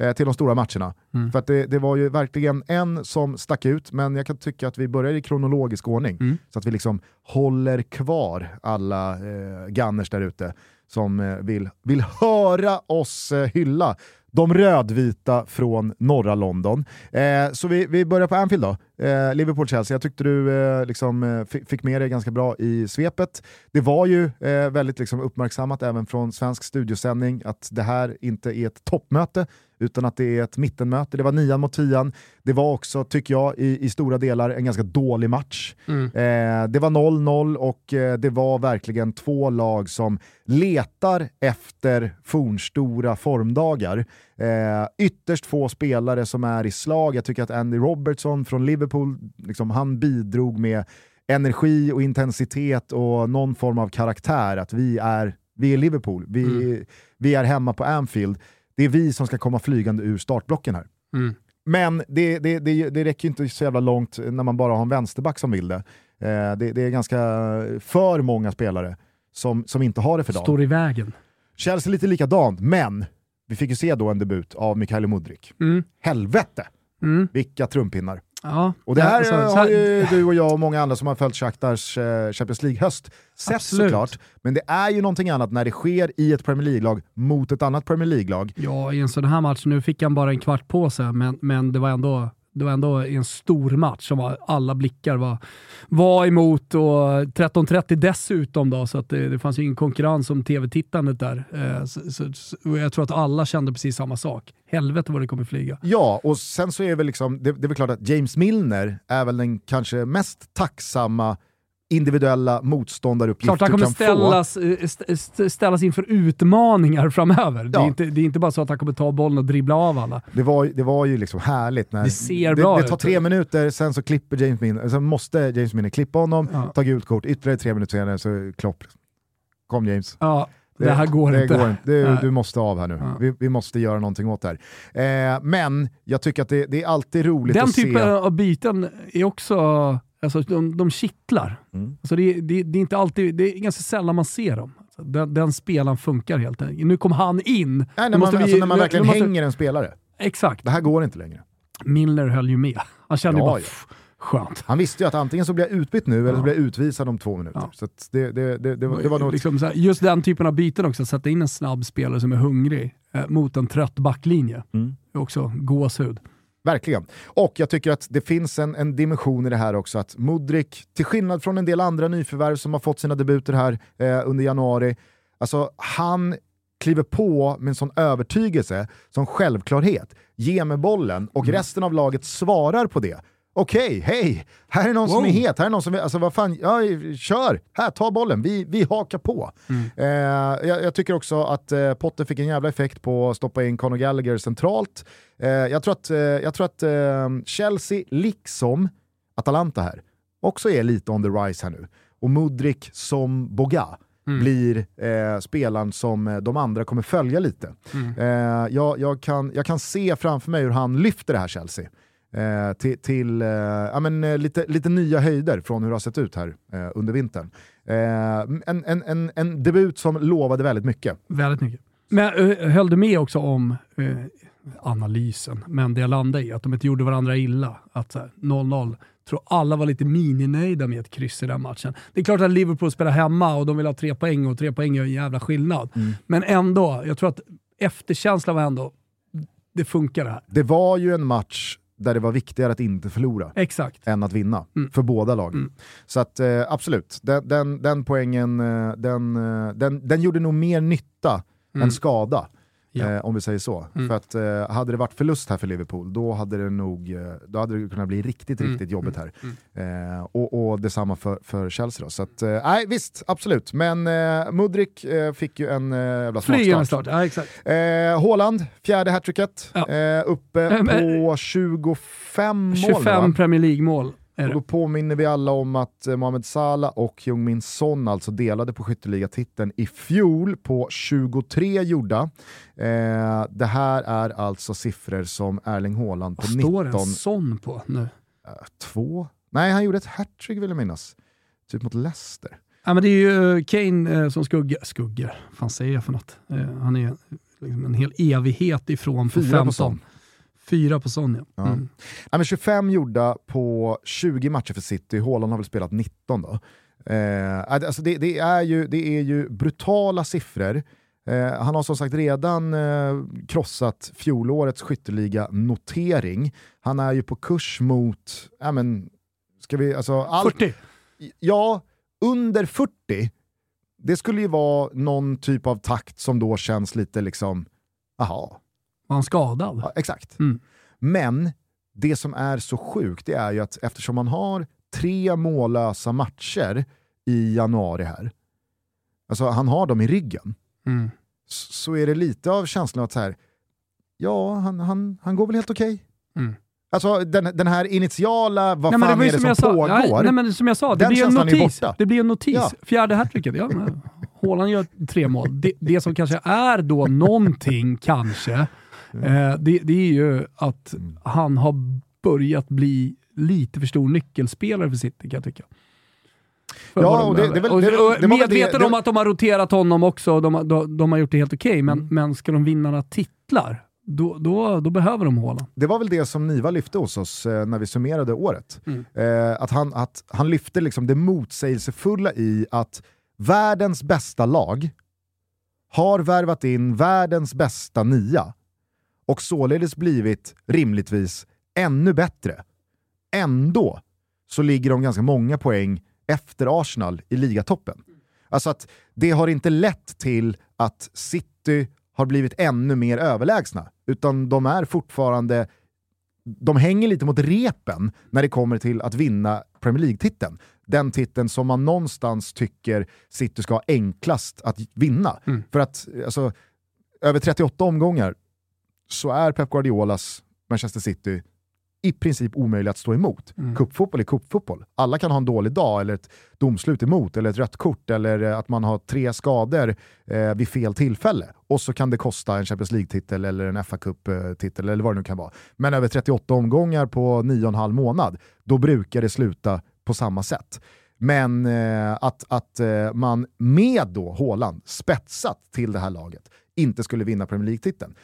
eh, Till de stora matcherna. Mm. För att det, det var ju verkligen en som stack ut, men jag kan tycka att vi börjar i kronologisk ordning. Mm. Så att vi liksom håller kvar alla eh, gunners där ute som eh, vill, vill höra oss eh, hylla de rödvita från norra London. Eh, så vi, vi börjar på Anfield då. Eh, Liverpool-Chelsea, jag tyckte du eh, liksom, eh, fi- fick med dig ganska bra i svepet. Det var ju eh, väldigt liksom, uppmärksammat även från svensk studiosändning att det här inte är ett toppmöte utan att det är ett mittenmöte. Det var nian mot tian. Det var också, tycker jag, i, i stora delar en ganska dålig match. Eh, det var 0-0 och eh, det var verkligen två lag som letar efter fornstora formdagar. Eh, ytterst få spelare som är i slag. Jag tycker att Andy Robertson från Liverpool, liksom, han bidrog med energi och intensitet och någon form av karaktär. Att vi är, vi är Liverpool, vi, vi är hemma på Anfield. Det är vi som ska komma flygande ur startblocken här. Mm. Men det, det, det, det räcker inte så jävla långt när man bara har en vänsterback som vill det. Eh, det, det är ganska för många spelare som, som inte har det för dagen. Står i vägen. Chelsea lite likadant, men vi fick ju se då en debut av Mikael Mudrik. Mm. Helvete Mm. vilka trumpinnar. Ja. Och det här så har ju du och jag och många andra som har följt Shakhtars eh, Champions League-höst sett Absolut. såklart. Men det är ju någonting annat när det sker i ett Premier League-lag mot ett annat Premier League-lag. Ja, i en sån här match, nu fick han bara en kvart på sig, men, men det var ändå det var ändå en stor match som var, alla blickar var, var emot och 13.30 dessutom då, så att det, det fanns ju ingen konkurrens om tv-tittandet där. Eh, så, så, så, jag tror att alla kände precis samma sak. Helvete vad det kommer flyga. Ja, och sen så är väl liksom, det, det är väl klart att James Milner är väl den kanske mest tacksamma individuella motståndaruppgifter Klart han kommer ställas, få. eh, st- st- ställas inför utmaningar framöver. Det, är Ja. inte, det är inte bara så att han kommer ta bollen och dribbla av alla. Det var, det var ju liksom härligt när Det ser det, bra det tar ut. tre minuter, sen så klipper James Milner, sen måste James Milner klippa honom, Ja. ta gult kort, ytterligare tre minuter senare så Klopp. Kom James. Ja, det, här går det inte. Går inte. Du, du måste av här nu. Ja. Vi, vi måste göra någonting åt det här. Eh, men jag tycker att det, det är alltid roligt Den att typen se... av byten är också, alltså, de, de kittlar. Mm. Alltså, det, är- det, det är inte alltid, det är ganska sällan man ser dem. Alltså, den, den spelaren funkar helt enkelt. Nu kom han in. Nej, när, man, måste vi- alltså, när man verkligen måste- hänger en spelare. Exakt. Det här går inte längre. Milner höll ju med. Han kände Ja, bara, ja. "Pff, skönt. Han visste ju att antingen så blir jag utbytt nu eller så blir jag utvisad om två minuter. Ja. Så att det, det, det, det, var- det var nog... liksom så här, just den typen av byten också, att sätta in en snabb spelare som är hungrig eh, mot en trött backlinje. Mm. Också gåshud. Verkligen. Och jag tycker att det finns en, en dimension i det här också, att Mudrik, till skillnad från en del andra nyförvärv som har fått sina debuter här eh, under januari, alltså han kliver på med en sån övertygelse, som självklarhet, ge mig bollen och resten av laget svarar på det. Okej, hej, här är någon som Wow. är het, här är någon som, alltså vad fan, ja, kör, här, ta bollen, vi, vi hakar på. Eh, jag, jag tycker också att eh, Potter fick en jävla effekt på att stoppa in Conor Gallagher centralt. Eh, jag tror att, eh, jag tror att eh, Chelsea, liksom Atalanta här, också är lite on the rise här nu. Och Mudrik som Boga blir eh, spelaren som eh, de andra kommer följa lite. Eh, jag, jag, kan, jag kan se framför mig hur han lyfter det här Chelsea. Eh, till till eh, ja, men, eh, lite, lite nya höjder från hur det har sett ut här eh, under vintern. Eh, en, en, en, en debut som lovade väldigt mycket. Väldigt mycket. Men höll du med också om analysen, men det jag landade i, att de inte gjorde varandra illa. Att så här, 0-0, tror alla var lite mininöjda med ett kryss i den matchen. Det är klart att Liverpool spelar hemma och de vill ha tre poäng och tre poäng gör en jävla skillnad. Men ändå, jag tror att efterkänslan var ändå, det funkar det här. Det var ju en match där det var viktigare att inte förlora Exakt. än att vinna Mm. för båda lagen. Mm. Så att eh, absolut, den, den, den poängen eh, den, eh, den, den gjorde nog mer nytta Mm. än skada. Ja. Eh, om vi säger så. Mm. För att eh, hade det varit förlust här för Liverpool, då hade det nog eh, då hade det kunnat bli riktigt, Mm. riktigt jobbigt här. Mm. Eh, och, och detsamma för, för Chelsea då. Så att, eh, nej visst, absolut. Men eh, Mudrik fick ju en eh, jävla smakstart. start, ja exakt. Eh, Haaland, fjärde hattricket, Ja. uppe på 25 mål. 25 va? Premier League-mål Och då påminner vi alla om att eh, Mohamed Salah och Jung-Min Son alltså delade på skytteligatiteln i fjol på 23 gjorda. Eh, det här är alltså siffror som Erling Haaland på Vad står 19... en sån på nu? eh, två? Nej, han gjorde ett hattrick vill jag minnas. Typ mot Leicester. Ja, men det är ju Kane eh, som skuggar. Skuggar? Fan säger jag för något? Han är liksom en hel evighet ifrån på Fyra 15. på Son. Fyra på Son, ja. Mm. Ja, men 25 gjorda på 20 matcher för City, Haaland har väl spelat 19 då. Eh, alltså det, det, är ju, det är ju brutala siffror. Eh, han har som sagt redan eh, krossat fjolårets skytteliga-notering. Han är ju på kurs mot, ja men, ska vi, alltså allt, 40. ja, under 40, det skulle ju vara någon typ av takt som då känns lite liksom, aha, Var han skadad? Ja, exakt. Mm. Men det som är så sjukt det är ju att eftersom man har tre mållösa matcher i januari här, alltså han har dem i ryggen, Mm. så är det lite av känslan att så här, ja, han, han, han går väl helt okej. Mm. Alltså den, den här initiala, vad Nej, fan var är det som, sa. pågår? Nej, nej, men som jag sa, det blir en notis. Det blir en notis. Ja. Fjärde hattricket, ja. men Haaland gör tre mål. Det, det som kanske är då någonting, kanske, eh, det, det är ju att Mm. han har börjat bli lite för stor nyckelspelare för City kan jag tycka. För Ja, och det- det väl- Och- det det medveten om att de har roterat honom också, och de, har- de, de har gjort det helt okej, men, Mm. men ska de vinna några titlar, då, då, då behöver de Haaland. Det var väl det som Niva lyfte hos oss eh, när vi summerade året. Mm. Eh, att, han, att han lyfte liksom det motsägelsefulla i att världens bästa lag har värvat in världens bästa nia och således blivit rimligtvis ännu bättre. Ändå så ligger de ganska många poäng efter Arsenal i ligatoppen. Alltså att det har inte lett till att City har blivit ännu mer överlägsna, utan de är fortfarande de hänger lite mot repen när det kommer till att vinna Premier League-titeln. Den titeln som man någonstans tycker City ska ha enklast att vinna. Mm. För att alltså, över 38 omgångar så är Pep Guardiolas Manchester City i princip omöjlig att stå emot. Mm. Kuppfotboll är kuppfotboll. Alla kan ha en dålig dag, eller ett domslut emot, eller ett rött kort, eller att man har tre skador eh, vid fel tillfälle. Och så kan det kosta en Champions League-titel eller en fa Cup-titel eller vad det nu kan vara. Men över 38 omgångar på 9,5 månad, då brukar det sluta på samma sätt. Men eh, att, att eh, man med då Haaland spetsat till det här laget inte skulle vinna Premier League-titeln.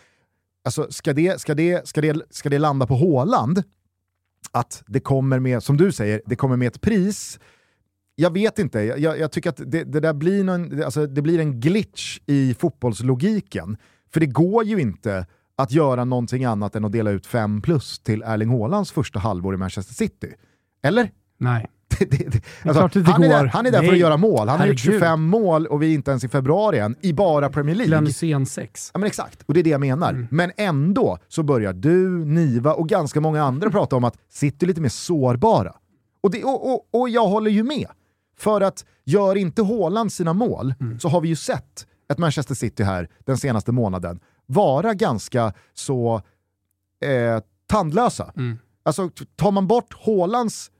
Alltså, ska, det, ska, det, ska, det, ska det landa på Håland, att det kommer med, som du säger, det kommer med ett pris, jag vet inte, jag, jag tycker att det, det, där blir, någon, alltså, det blir en glitch i fotbollslogiken. För det går ju inte att göra någonting annat än att dela ut 5 plus till Erling Haalands första halvår i Manchester City. Eller? Nej. det, det, det, alltså, han, är där, han är där för att göra mål. Han har gjort 25 mål och vi är inte ens i februari än, i bara Premier League. Glenn 6. Ja, men exakt, och det är det jag menar. Mm. Men ändå så börjar du, Niva och ganska många andra prata om att City är lite mer sårbara. Och, det, och, och, och jag håller ju med. För att gör inte Haaland sina mål mm. så har vi ju sett ett Manchester City här den senaste månaden vara ganska så eh, tandlösa. Mm. Alltså tar man bort Haalands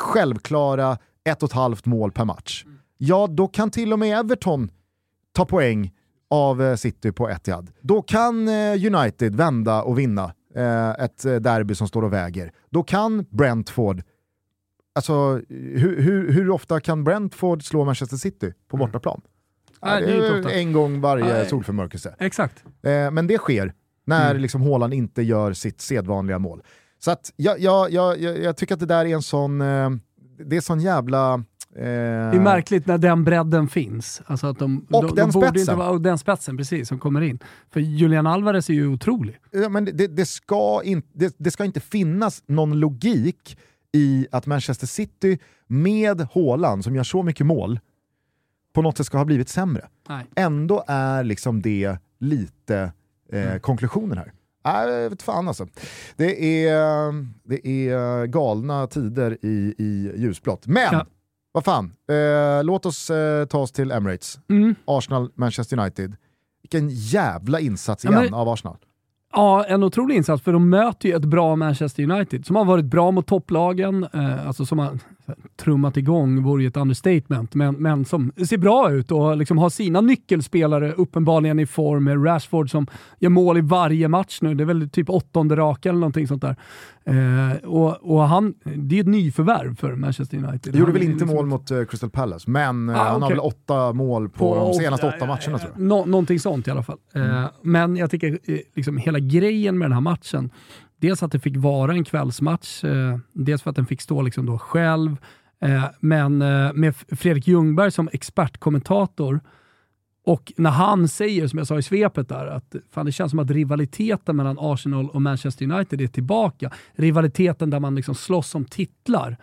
självklara ett och ett halvt mål per match, ja då kan till och med Everton ta poäng av eh, City på Etihad. Då kan eh, United vända och vinna eh, ett derby som står och väger. Då kan Brentford Alltså, hur, hur, hur ofta kan Brentford slå Manchester City på mm. bortaplan? Ja, det är en gång varje solförmörkelse. Exakt. men det sker när mm. liksom Haaland inte gör sitt sedvanliga mål. Så att jag, jag, jag, jag, tycker att det där är en sån, eh, det är sån jävla... Eh... Det är märkligt när den bredden finns. Alltså att de, och de, den de spetsen. Inte och den spetsen, precis, som kommer in. För Julian Alvarez är ju otrolig. Ja, men det, det, ska in, det, det ska inte finnas någon logik i att Manchester City med Haaland, som gör så mycket mål, på något sätt ska ha blivit sämre. Nej. Ändå är liksom det lite eh, mm. konklusionen här. Nej, vet fan alltså. Det är, det är galna tider i, i ljusblått. Men, ja. vad fan, eh, låt oss eh, ta oss till Emirates. Mm. Arsenal, Manchester United. Vilken jävla insats igen ja, men, av Arsenal. Ja, en otrolig insats, för de möter ju ett bra Manchester United som har varit bra mot topplagen, eh, alltså som har trummat igång vore ju ett understatement, men, men som ser bra ut och liksom har sina nyckelspelare uppenbarligen i form. Med Rashford som gör mål i varje match nu, det är väl typ åttonde raka eller någonting sånt där. Eh, och, och han, det är ett nyförvärv för Manchester United. Gjorde väl inte liksom... mål mot uh, Crystal Palace, men uh, ah, han okay. har väl åtta mål på, på de senaste åtta matcherna tror jag. Nå någonting sånt i alla fall. Mm. Uh, men jag tycker liksom hela grejen med den här matchen, dels att det fick vara en kvällsmatch, eh, dels för att den fick stå liksom då själv, eh, men eh, med Fredrik Ljungberg som expertkommentator, och när han säger, som jag sa i svepet där, att fan, det känns som att rivaliteten mellan Arsenal och Manchester United är tillbaka. Rivaliteten där man liksom slåss om titlar.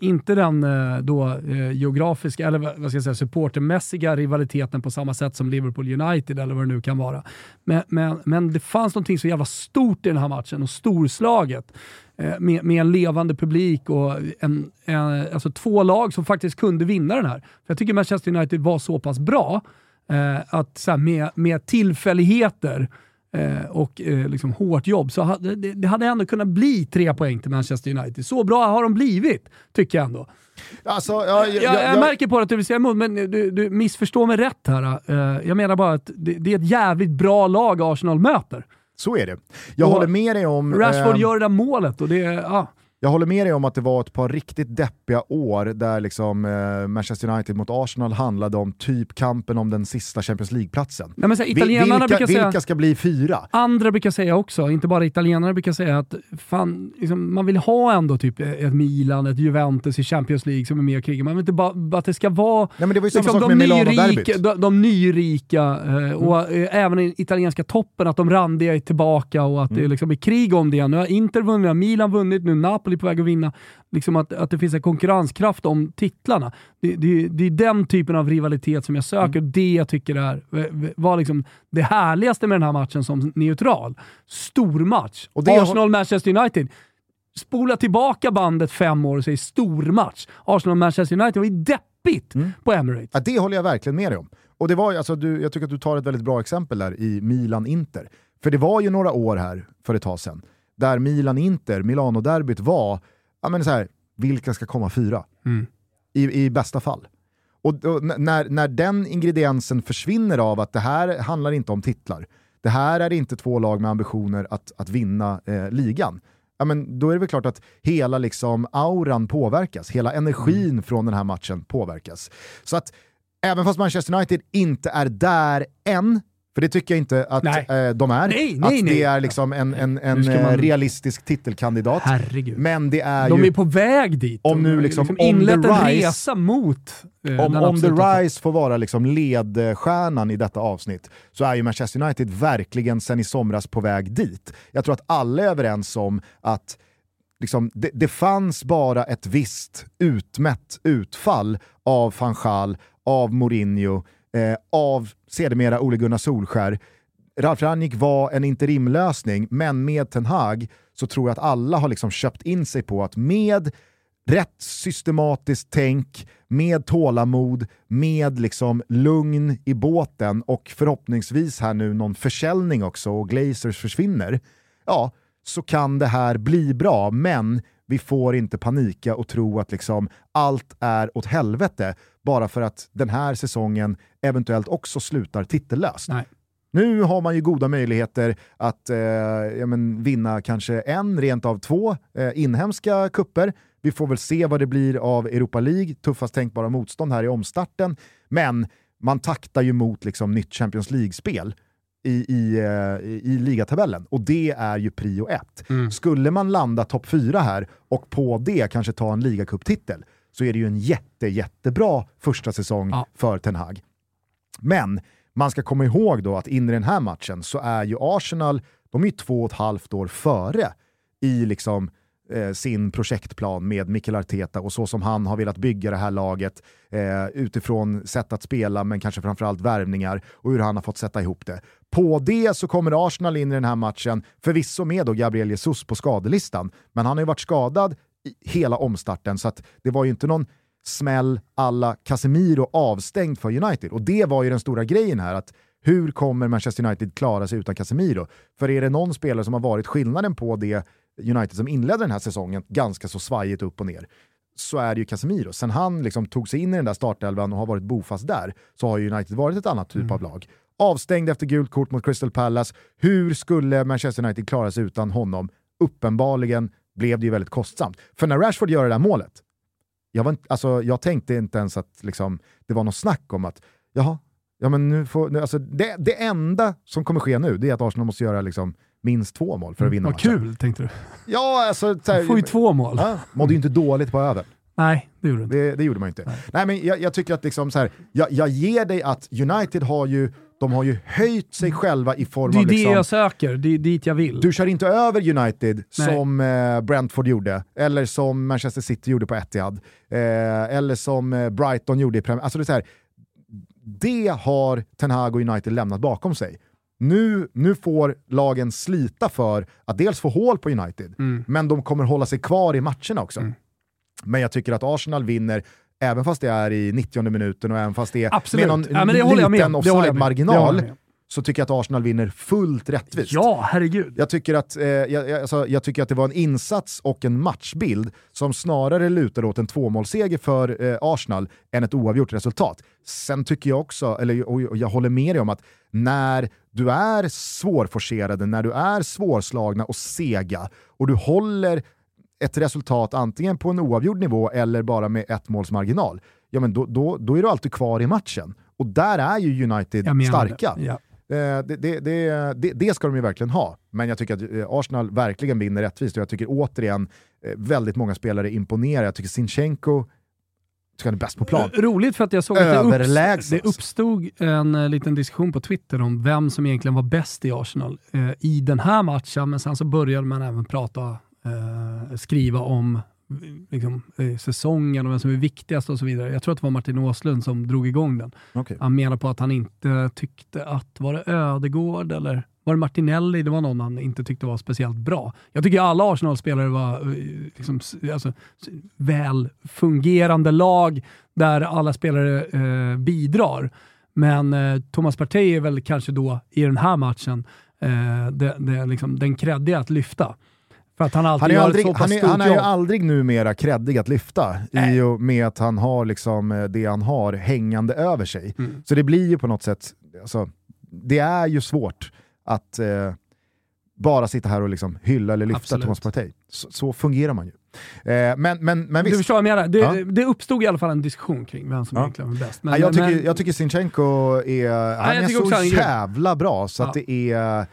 Inte den eh, då eh, geografiska, eller vad ska jag säga, supportermässiga rivaliteten på samma sätt som Liverpool United eller vad det nu kan vara. Men, men, men det fanns någonting så jävla stort i den här matchen och storslaget. Eh, med, med, en levande publik och en, en, alltså två lag som faktiskt kunde vinna den här. För jag tycker Manchester United var så pass bra eh, att så här, med, med tillfälligheter eh, och eh, liksom hårt jobb så hade det, det, hade ändå kunnat bli tre poäng till Manchester United. Så bra har de blivit, tycker jag ändå. Alltså, ja, jag, jag, jag, märker på att du vill säga emot, men du, du missförstår mig rätt här. Uh, jag menar bara att det, det, är ett jävligt bra lag Arsenal möter. Så är det. Jag och håller med dig om... Rashford äh, gör det där målet och det... Ja. Jag håller med dig om att det var ett par riktigt deppiga år där liksom, eh, Manchester United mot Arsenal handlade om typ kampen om den sista Champions League-platsen. Nej, men så här, italienarna vilka, brukar säga, vilka ska bli fyra? Andra brukar säga också, inte bara italienare brukar säga att fan, liksom, man vill ha ändå typ ett Milan, ett Juventus i Champions League som är med och krigar. Man vill inte bara att det ska vara Nej, men det var ju samma liksom, sak de, med nyrika, de, de nyrika eh, och eh, även i italienska toppen, att de randiga är tillbaka och att det Mm. liksom är krig om det. Nu har Inter vunnit, Milan vunnit, nu är Napoli på väg att vinna. Liksom att, att det finns en konkurrenskraft om titlarna. Det, det, det är den typen av rivalitet som jag söker Mm. det jag tycker är, var liksom det härligaste med den här matchen som neutral. Stor match. Arsenal-Manchester United. Spola tillbaka bandet fem år och säg stormatch. Arsenal-Manchester United var ju deppigt Mm. på Emirates. Ja, det håller jag verkligen med dig om. Och det var, alltså, du, jag tycker att du tar ett väldigt bra exempel där i Milan-Inter. För det var ju några år här för ett tag sedan där Milan-Inter, Milano-derbyt var, ja men så här, vilka ska komma fyra? Mm. I, I bästa fall. Och, och när, när den ingrediensen försvinner av att det här handlar inte om titlar, det här är inte två lag med ambitioner att, att vinna eh, ligan, ja, men då är det väl klart att hela liksom, auran påverkas, hela energin från den här matchen påverkas. Så att även fast Manchester United inte är där än, för det tycker jag inte att Nej. eh, de är, Nej, att nej, det nej. är liksom en, en, en ska eh, man- realistisk titelkandidat. Herregud. Men det är De ju... är på väg dit. Om nu liksom on inlett the en rise- resa mot eh, Om, om The Rise får vara liksom ledstjärnan i detta avsnitt så är ju Manchester United verkligen sen i somras på väg dit. Jag tror att alla är överens om att liksom, det, det fanns bara ett visst utmätt utfall av van Gaal, av Mourinho, eh, av sedermera Ole Gunnar Solskär. Ralf Rangnick var en interimlösning, men med Ten Hag så tror jag att alla har liksom köpt in sig på att med rätt systematiskt tänk, med tålamod, med liksom lugn i båten och förhoppningsvis här nu någon försäljning också och Glazers försvinner, ja, så kan det här bli bra, men vi får inte panika och tro att liksom allt är åt helvete bara för att den här säsongen eventuellt också slutar titellöst. Nej. Nu har man ju goda möjligheter att eh, ja, men, vinna kanske en, rent av två eh, inhemska kupper. Vi får väl se vad det blir av Europa League, tuffast tänkbara motstånd här i omstarten. Men man taktar ju mot liksom, nytt Champions League-spel i, i, eh, i, i ligatabellen och det är ju prio ett. Skulle man landa topp fyra här och på det kanske ta en ligacuptitel så är det ju en jätte, jättebra första säsong Ja. för Ten Hag. Men man ska komma ihåg då att in i den här matchen så är ju Arsenal, de är ju två och ett halvt år före i liksom eh, sin projektplan med Mikel Arteta och så som han har velat bygga det här laget eh, utifrån sätt att spela men kanske framförallt värvningar och hur han har fått sätta ihop det. På det så kommer Arsenal in i den här matchen, förvisso med då Gabriel Jesus på skadelistan, men han har ju varit skadad hela omstarten så att det var ju inte någon smäll alla Casemiro avstängd för United. Och det var ju den stora grejen här, att hur kommer Manchester United klara sig utan Casemiro? För är det någon spelare som har varit skillnaden på det United som inledde den här säsongen, ganska så svajigt upp och ner, så är det ju Casemiro. Sen han liksom tog sig in i den där startelvan och har varit bofast där, så har ju United varit ett annat typ av lag. Avstängd efter gult kort mot Crystal Palace. Hur skulle Manchester United klara sig utan honom? Uppenbarligen blev det ju väldigt kostsamt. För när Rashford gör det där målet, jag, var inte, alltså, jag tänkte inte ens att liksom, det var något snack om att jaha, ja, men nu får, nu, alltså, det, det enda som kommer ske nu det är att Arsenal måste göra liksom, minst två mål för att vinna Vad matchen. kul, tänkte du. Ja, alltså, så här, Du får ju två mål. ja, mådde ju inte dåligt på över. Nej, det gjorde du inte. Det, det gjorde man ju inte. Nej. men jag, jag tycker att liksom så här, jag, jag ger dig att United har ju, de har ju höjt sig själva i form Det är av det liksom, jag söker, det är dit jag vill. du kör inte över United Nej. som eh, Brentford gjorde, eller som Manchester City gjorde på Etihad, eh, eller som eh, Brighton gjorde i Premier Alltså det, är så här, det har Ten Hag och United lämnat bakom sig. Nu, nu får lagen slita för att dels få hål på United, Mm. men de kommer hålla sig kvar i matcherna också. Men jag tycker att Arsenal vinner även fast det är i 90 minuten och även fast det är Absolut. med någon Ja, men det håller jag med liten offside-marginal så tycker jag att Arsenal vinner fullt rättvist. Ja, herregud. Jag tycker, att, eh, jag, alltså, jag tycker att det var en insats och en matchbild som snarare lutar åt en tvåmålsseger för eh, Arsenal än ett oavgjort resultat. Sen tycker jag också, eller och jag håller med dig om att när du är svårforcerade, när du är svårslagna och sega och du håller ett resultat antingen på en oavgjord nivå eller bara med ett måls marginal, ja men då, då, då är du alltid kvar i matchen. Och där är ju United starka. Ja. Eh, det, det, det, det, ska de ju verkligen ha, men jag tycker att eh, Arsenal verkligen vinner rättvist och jag tycker återigen eh, väldigt många spelare imponerar. Jag tycker Sinchenko tycker han är bäst på plan. Roligt för att jag såg att det, upps det uppstod en liten diskussion på Twitter om vem som egentligen var bäst i Arsenal eh, i den här matchen, men sen så började man även prata, eh, skriva om liksom, eh, säsongen och vem som är viktigast och så vidare. Jag tror att det var Martin Åslund som drog igång den. Okay. Han menar på att han inte tyckte att, var det Ödegård eller var det Martinelli? Det var någon han inte tyckte var speciellt bra. Jag tycker alla Arsenal-spelare var eh, liksom, alltså, väl fungerande lag där alla spelare eh, bidrar. Men eh, Thomas Partey är väl kanske då i den här matchen eh, det, det, liksom, den kreddiga att lyfta. För att han alltid han är, aldrig, han är, han är ju aldrig numera kreddig att lyfta Nej. i och med att han har liksom eh, det han har hängande över sig. Mm. Så det blir ju på något sätt, alltså, det är ju svårt att eh, bara sitta här och liksom hylla eller lyfta Absolut. Thomas Partey. Så, så, fungerar man ju. Eh, men, men, men visst. Du förstår vad jag menar? Det, ja. det uppstod i alla fall en diskussion kring vem som ja. egentligen var bäst. Men, ja, jag, tycker, men... jag tycker Sinchenko är, han är så jävla bra så att det är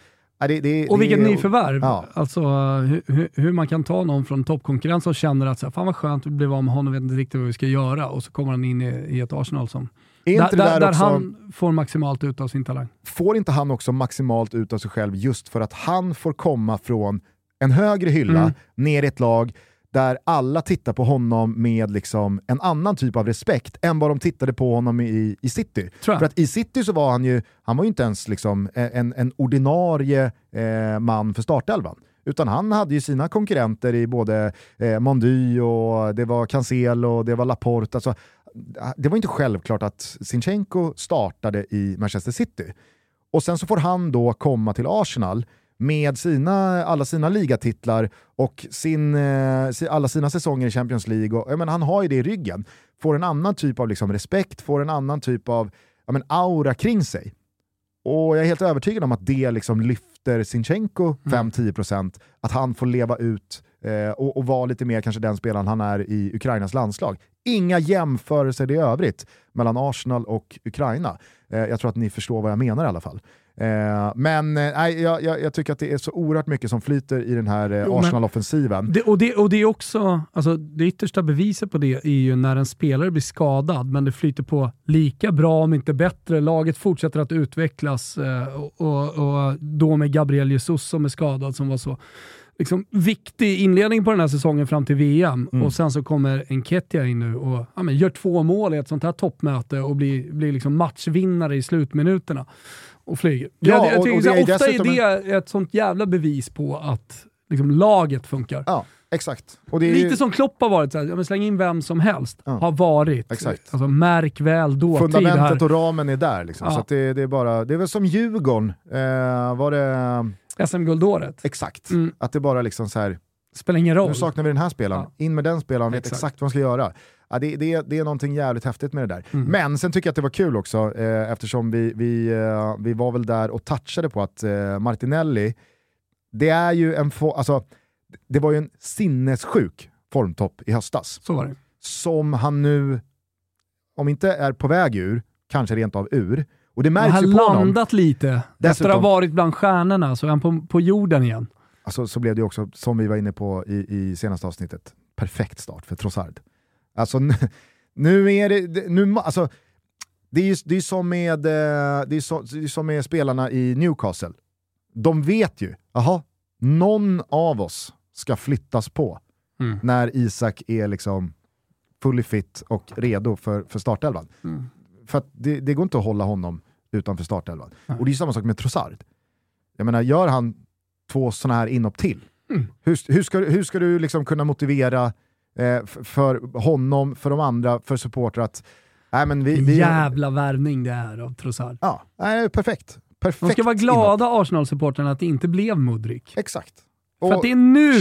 det, det, och vilket det, nyförvärv. Ja. Alltså hur, hur, man kan ta någon från toppkonkurrens och känner att så här, fan vad skönt att bli av med honom, vet inte riktigt vad vi ska göra och så kommer han in i, i ett Arsenal som där, där, där också, han får maximalt ut av sin talang. Får inte han också maximalt ut av sig själv just för att han får komma från en högre hylla mm. ner i ett lag där alla tittar på honom med liksom en annan typ av respekt än vad de tittade på honom i, i City. För att i City så var han ju, han var ju inte ens liksom en, en ordinarie eh, man för startelvan. Utan han hade ju sina konkurrenter i både eh, Mondy och det var Cancelo och det var Laporte. Alltså, det var inte självklart att Sinchenko startade i Manchester City. Och sen så får han då komma till Arsenal med sina, alla sina ligatitlar och sin, eh, alla sina säsonger i Champions League. Och, men, han har ju det i ryggen. Får en annan typ av liksom, respekt, får en annan typ av men, aura kring sig. Och jag är helt övertygad om att det liksom lyfter Sinchenko 5-10%, mm. att han får leva ut eh, och, och vara lite mer kanske den spelaren han är i Ukrainas landslag. Inga jämförelser i övrigt mellan Arsenal och Ukraina. Eh, jag tror att ni förstår vad jag menar i alla fall. Eh, men eh, jag, jag, jag, tycker att det är så oerhört mycket som flyter i den här eh, Arsenal-offensiven. Det, och, det, och det är också, alltså, det yttersta beviset på det är ju när en spelare blir skadad, men det flyter på lika bra, om inte bättre. Laget fortsätter att utvecklas eh, och, och, och, då med Gabriel Jesus som är skadad, som var så liksom, viktig inledning på den här säsongen fram till VM mm. och sen så kommer Enketia in nu och ja, men, gör två mål i ett sånt här toppmöte och blir, blir liksom matchvinnare i slutminuterna och flyger. Ja, jag, jag tycker, och, och ofta är det ett sånt jävla bevis på att liksom, laget funkar. Ja, exakt. Lite ju... som Klopp har varit, så här, släng in vem som helst, ja. har varit. Exakt. Alltså, märk väl dåtid Fundamentet och ramen är där. Liksom. Ja. Så det, det, är bara, det är väl som Djurgården, eh, var det... SM-guldåret. Exakt. Mm. Att det bara liksom så här... Spelar ingen roll. Nu saknar vi den här spelaren, ja. in med den spelaren, vet exakt vad man ska göra. Ja, det, det, det är någonting jävligt häftigt med det där. Mm. Men sen tycker jag att det var kul också, eh, eftersom vi, vi, eh, vi var väl där och touchade på att eh, Martinelli, det är ju en, alltså, det var ju en sinnessjuk formtopp i höstas. Så var det. Som han nu, om inte är på väg ur, kanske rent av ur. Och det märks han ju på honom. landat lite. Dessutom, Efter att ha varit bland stjärnorna så är han på, på jorden igen. Alltså, så blev det också, som vi var inne på i, i senaste avsnittet, perfekt start för Trossard. Alltså nu är det, nu, alltså, det är ju det är som, med, eh, det är så, det är som med spelarna i Newcastle. De vet ju, jaha, någon av oss ska flyttas på mm. när Isak är liksom fully fit och redo för, för startelvan. Mm. För det, det, går inte att hålla honom utanför startelvan. Mm. Och det är samma sak med Trossard. Jag menar, gör han två sådana här inhopp till, mm. hur, hur, ska, hur ska du liksom kunna motivera eh, för honom, för de andra, för supportrar att Nej, men vi, vi... Jävla värvning det är av Trossard. Ja, nej, perfekt. perfekt. De ska vara glada Arsenal-supportrarna att det inte blev Mudrik. Exakt. Och För att det är nu,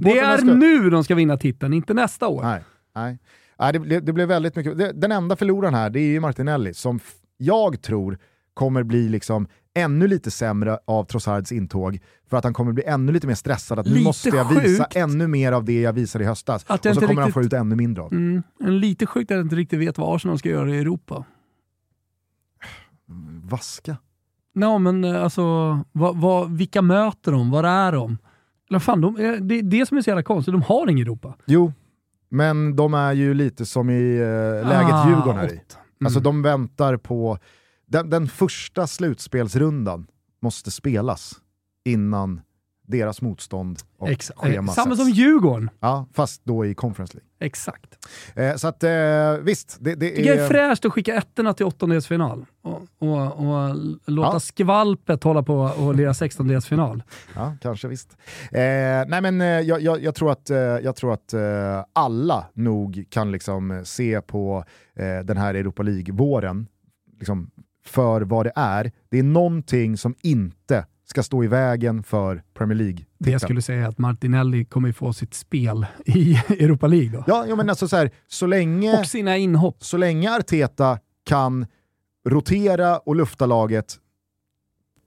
det är ska... nu de ska vinna titeln, inte nästa år. Nej, nej. nej det, det blev väldigt mycket. Det, den enda förloraren här, det är ju Martinelli, som jag tror kommer bli liksom ännu lite sämre av Trossards intåg för att han kommer bli ännu lite mer stressad att nu Lite måste jag visa sjukt. ännu mer av det jag visade i höstas. Och så kommer inte han riktigt- få ut ännu mindre av. Mm. En lite sjukt att jag inte riktigt vet vad Arsenal ska göra i Europa. Vaska. Nej, men eh, alltså, vad, vad, vilka möter de? Var är de? Eller fan, de eh, det är det som är så jävla konstigt, de har ingen Europa. Jo, men de är ju lite som i eh, läget Ah, Djurgården här i. Alltså Mm. de väntar på, den, den första slutspelsrundan måste spelas innan deras motstånd och schema eh, Samma sätts. som Djurgården. Ja, fast då i Conference League. Exakt. Eh, så att eh, visst, det, det Tycker jag är är... fräscht att skicka ettorna till åttondelsfinal och, och, och låta Ja. skvalpet hålla på och lira sextondelsfinal. Ja, kanske visst. Eh, nej men eh, jag, jag, jag tror att, eh, jag tror att alla nog kan liksom se på den här Europa League-våren liksom, för vad det är. Det är någonting som inte ska stå i vägen för Premier League. Det jag skulle säga är att Martinelli kommer få sitt spel i Europa League då. Ja, ja men alltså så, här, så, länge, Och sina inhopp. så länge Arteta kan rotera och lufta laget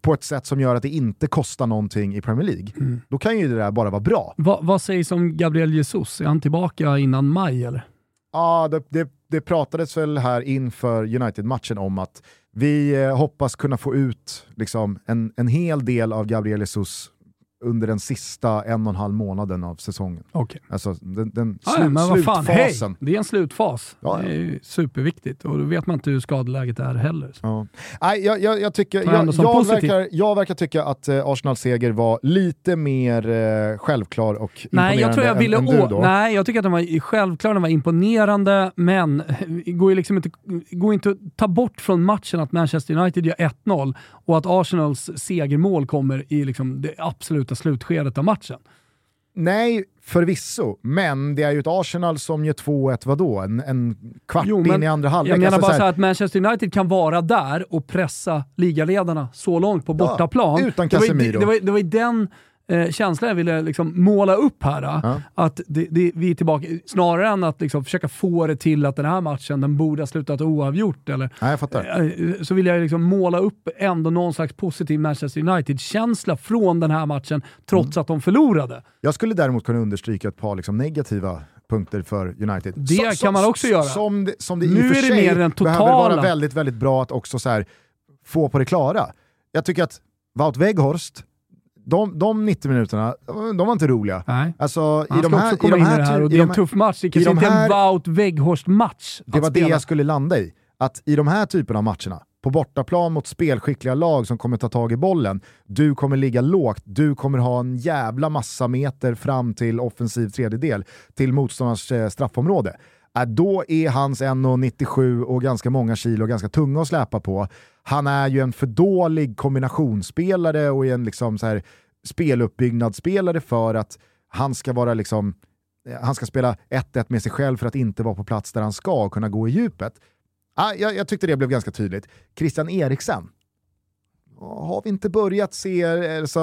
på ett sätt som gör att det inte kostar någonting i Premier League, Mm. då kan ju det där bara vara bra. Va, vad sägs om Gabriel Jesus? Är han tillbaka innan maj eller? Ja, det, det, det pratades väl här inför United-matchen om att vi eh, hoppas kunna få ut liksom, en, en hel del av Gabriel Jesus under den sista en och en halv månaden av säsongen. Okej. Alltså den, den Ja, slut, ja, slutfasen. Det är en slutfas. Ja, ja. Det är superviktigt och då vet man inte hur skadeläget är heller. Ja. Nej, jag, jag, jag, tycker, jag jag, verkar, jag verkar tycka att eh, Arsenals seger var lite mer eh, självklar och Nej, jag tror jag imponerande ville än, än du då. Nej, jag tycker att den var självklar, den var imponerande, men går ju liksom inte, går inte att ta bort från matchen att Manchester United gör 1-0 och att Arsenals segermål kommer i liksom det absoluta slutskedet av matchen. Nej, förvisso, men det är ju ett Arsenal som gör 2-1 vadå? En, en kvart Jo, men in i andra halvlek. Jag menar Alltså, bara så här, att Manchester United kan vara där och pressa ligaledarna så långt på bortaplan. utan var ju- Casemiro. Det var, det var ju den eh, känslan jag ville liksom måla upp här. Ja. Att det, det, vi är tillbaka, snarare än att liksom försöka få det till att den här matchen den borde ha slutat oavgjort. Eller, Nej, fattar. eh, så vill jag liksom måla upp ändå någon slags positiv Manchester United-känsla från den här matchen, trots att de förlorade. Jag skulle däremot kunna understryka ett par liksom, negativa punkter för United. Det kan man också göra. Som det, som det Nu i och för sig behöver vara väldigt, väldigt bra att också så här, få på det klara. Jag tycker att Wout Weghorst, de, de 90 minuterna, de var inte roliga. Nej. Alltså, Han i ska de här, också i komma de in i här, det här och i det är en här- tuff match. Det i kanske inte är en här- Wout Weghorst-match Det var det spela. jag skulle landa i. Att i de här typerna av matcherna, på bortaplan mot spelskickliga lag som kommer ta tag i bollen, du kommer ligga lågt, du kommer ha en jävla massa meter fram till offensiv tredjedel, till motståndarens eh, straffområde. Äh, då är hans 1,97 och ganska många kilo ganska tunga att släpa på. Han är ju en för dålig kombinationsspelare och är en liksom så här speluppbyggnadsspelare för att han ska vara liksom eh, han ska spela 1-1 med sig själv för att inte vara på plats där han ska och kunna gå i djupet. Ah, jag, jag tyckte det blev ganska tydligt. Christian Eriksen. Har vi inte börjat se alltså,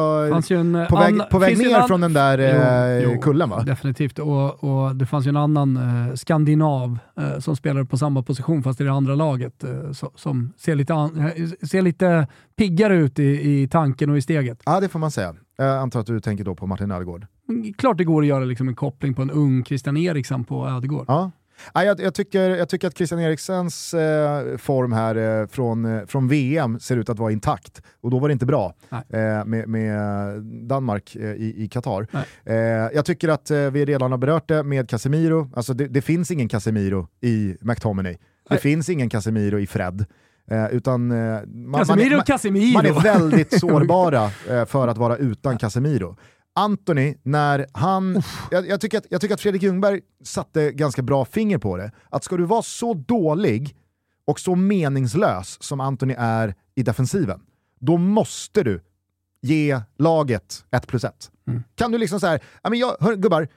en, eh, på väg, på väg ner från den där eh, Jo, jo, kullen va? Definitivt, och, och det fanns ju en annan eh, skandinav eh, som spelar på samma position fast i det andra laget eh, so, som ser lite, an, ser lite piggare ut i, i tanken och i steget. Ja, det får man säga. Jag antar att du tänker då på Martin Ödegård. Mm, Klart det går att göra liksom en koppling på en ung Christian Eriksen på Ödegård. Ja. Ja, jag, jag, tycker, jag tycker att Christian Eriksens eh, form här eh, från, eh, från VM ser ut att vara intakt. Och då var det inte bra Nej. eh, med, med Danmark eh, i, Qatar. Nej. Eh, jag tycker att vi redan har berört det med Casemiro. Alltså det, det finns ingen Casemiro i McTominay. Det Nej. finns ingen Casemiro i Fred. Eh, utan, eh, man, Casemiro, man, är, Casemiro! man är väldigt sårbara eh, för att vara utan Casemiro. Anthony, när han... Jag, jag, tycker att, jag tycker att Fredrik Ljungberg satte ganska bra finger på det. Att ska du vara så dålig och så meningslös som Anthony är i defensiven, då måste du ge laget 1 plus 1. Mm. Kan du liksom så här, men jag, hör, gubbar,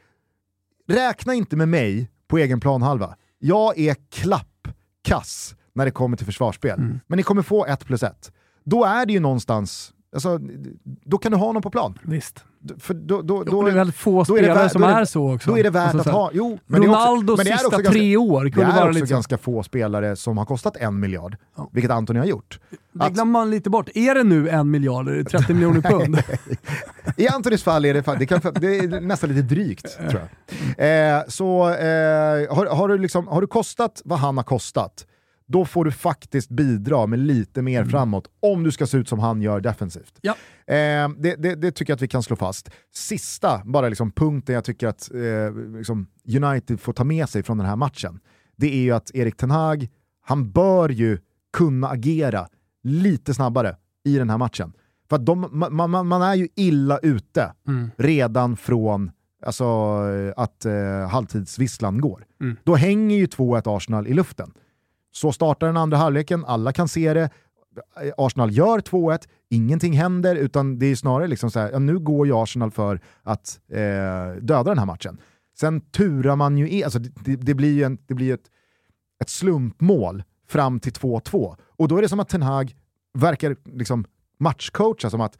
räkna inte med mig på egen planhalva. Jag är klappkass när det kommer till försvarsspel. Mm. Men ni kommer få 1 plus 1. Då är det ju någonstans Alltså, då kan du ha någon på plan. Visst. För då, då, då, det är väldigt få då är spelare vä- som då är, så också. Då är det värt Alltså, att ha... Jo, men det är också- Ronaldos men det är sista ganska- tre år Det kunde är vara också lite... ganska få spelare som har kostat en miljard, Ja. vilket Antoni har gjort. Det glömmer man lite bort. Är det nu en miljard? Är det 30 miljoner pund? I Antonis fall är det, det, kan, det är nästan lite drygt, tror jag. Eh, så eh, har, har, du liksom, har du kostat vad han har kostat, då får du faktiskt bidra med lite mer framåt om du ska se ut som han gör defensivt. Ja. Eh, det, det, det tycker jag att vi kan slå fast. Sista bara liksom punkten jag tycker att eh, liksom United får ta med sig från den här matchen, det är ju att Erik Ten Hag, han bör ju kunna agera lite snabbare i den här matchen. För att de, man, man, man är ju illa ute Mm. redan från alltså, eh, att eh, halvtidsvisslan går. Mm. Då hänger ju 2-1 Arsenal i luften. Så startar den andra halvleken, alla kan se det. Arsenal gör 2-1, ingenting händer, utan det är snarare liksom så här, ja, nu går ju Arsenal för att eh, döda den här matchen. Sen turar man ju alltså det, det, blir ju en, det blir ett, ett slumpmål fram till 2-2. Och då är det som att Ten Hag verkar liksom matchcoacha som att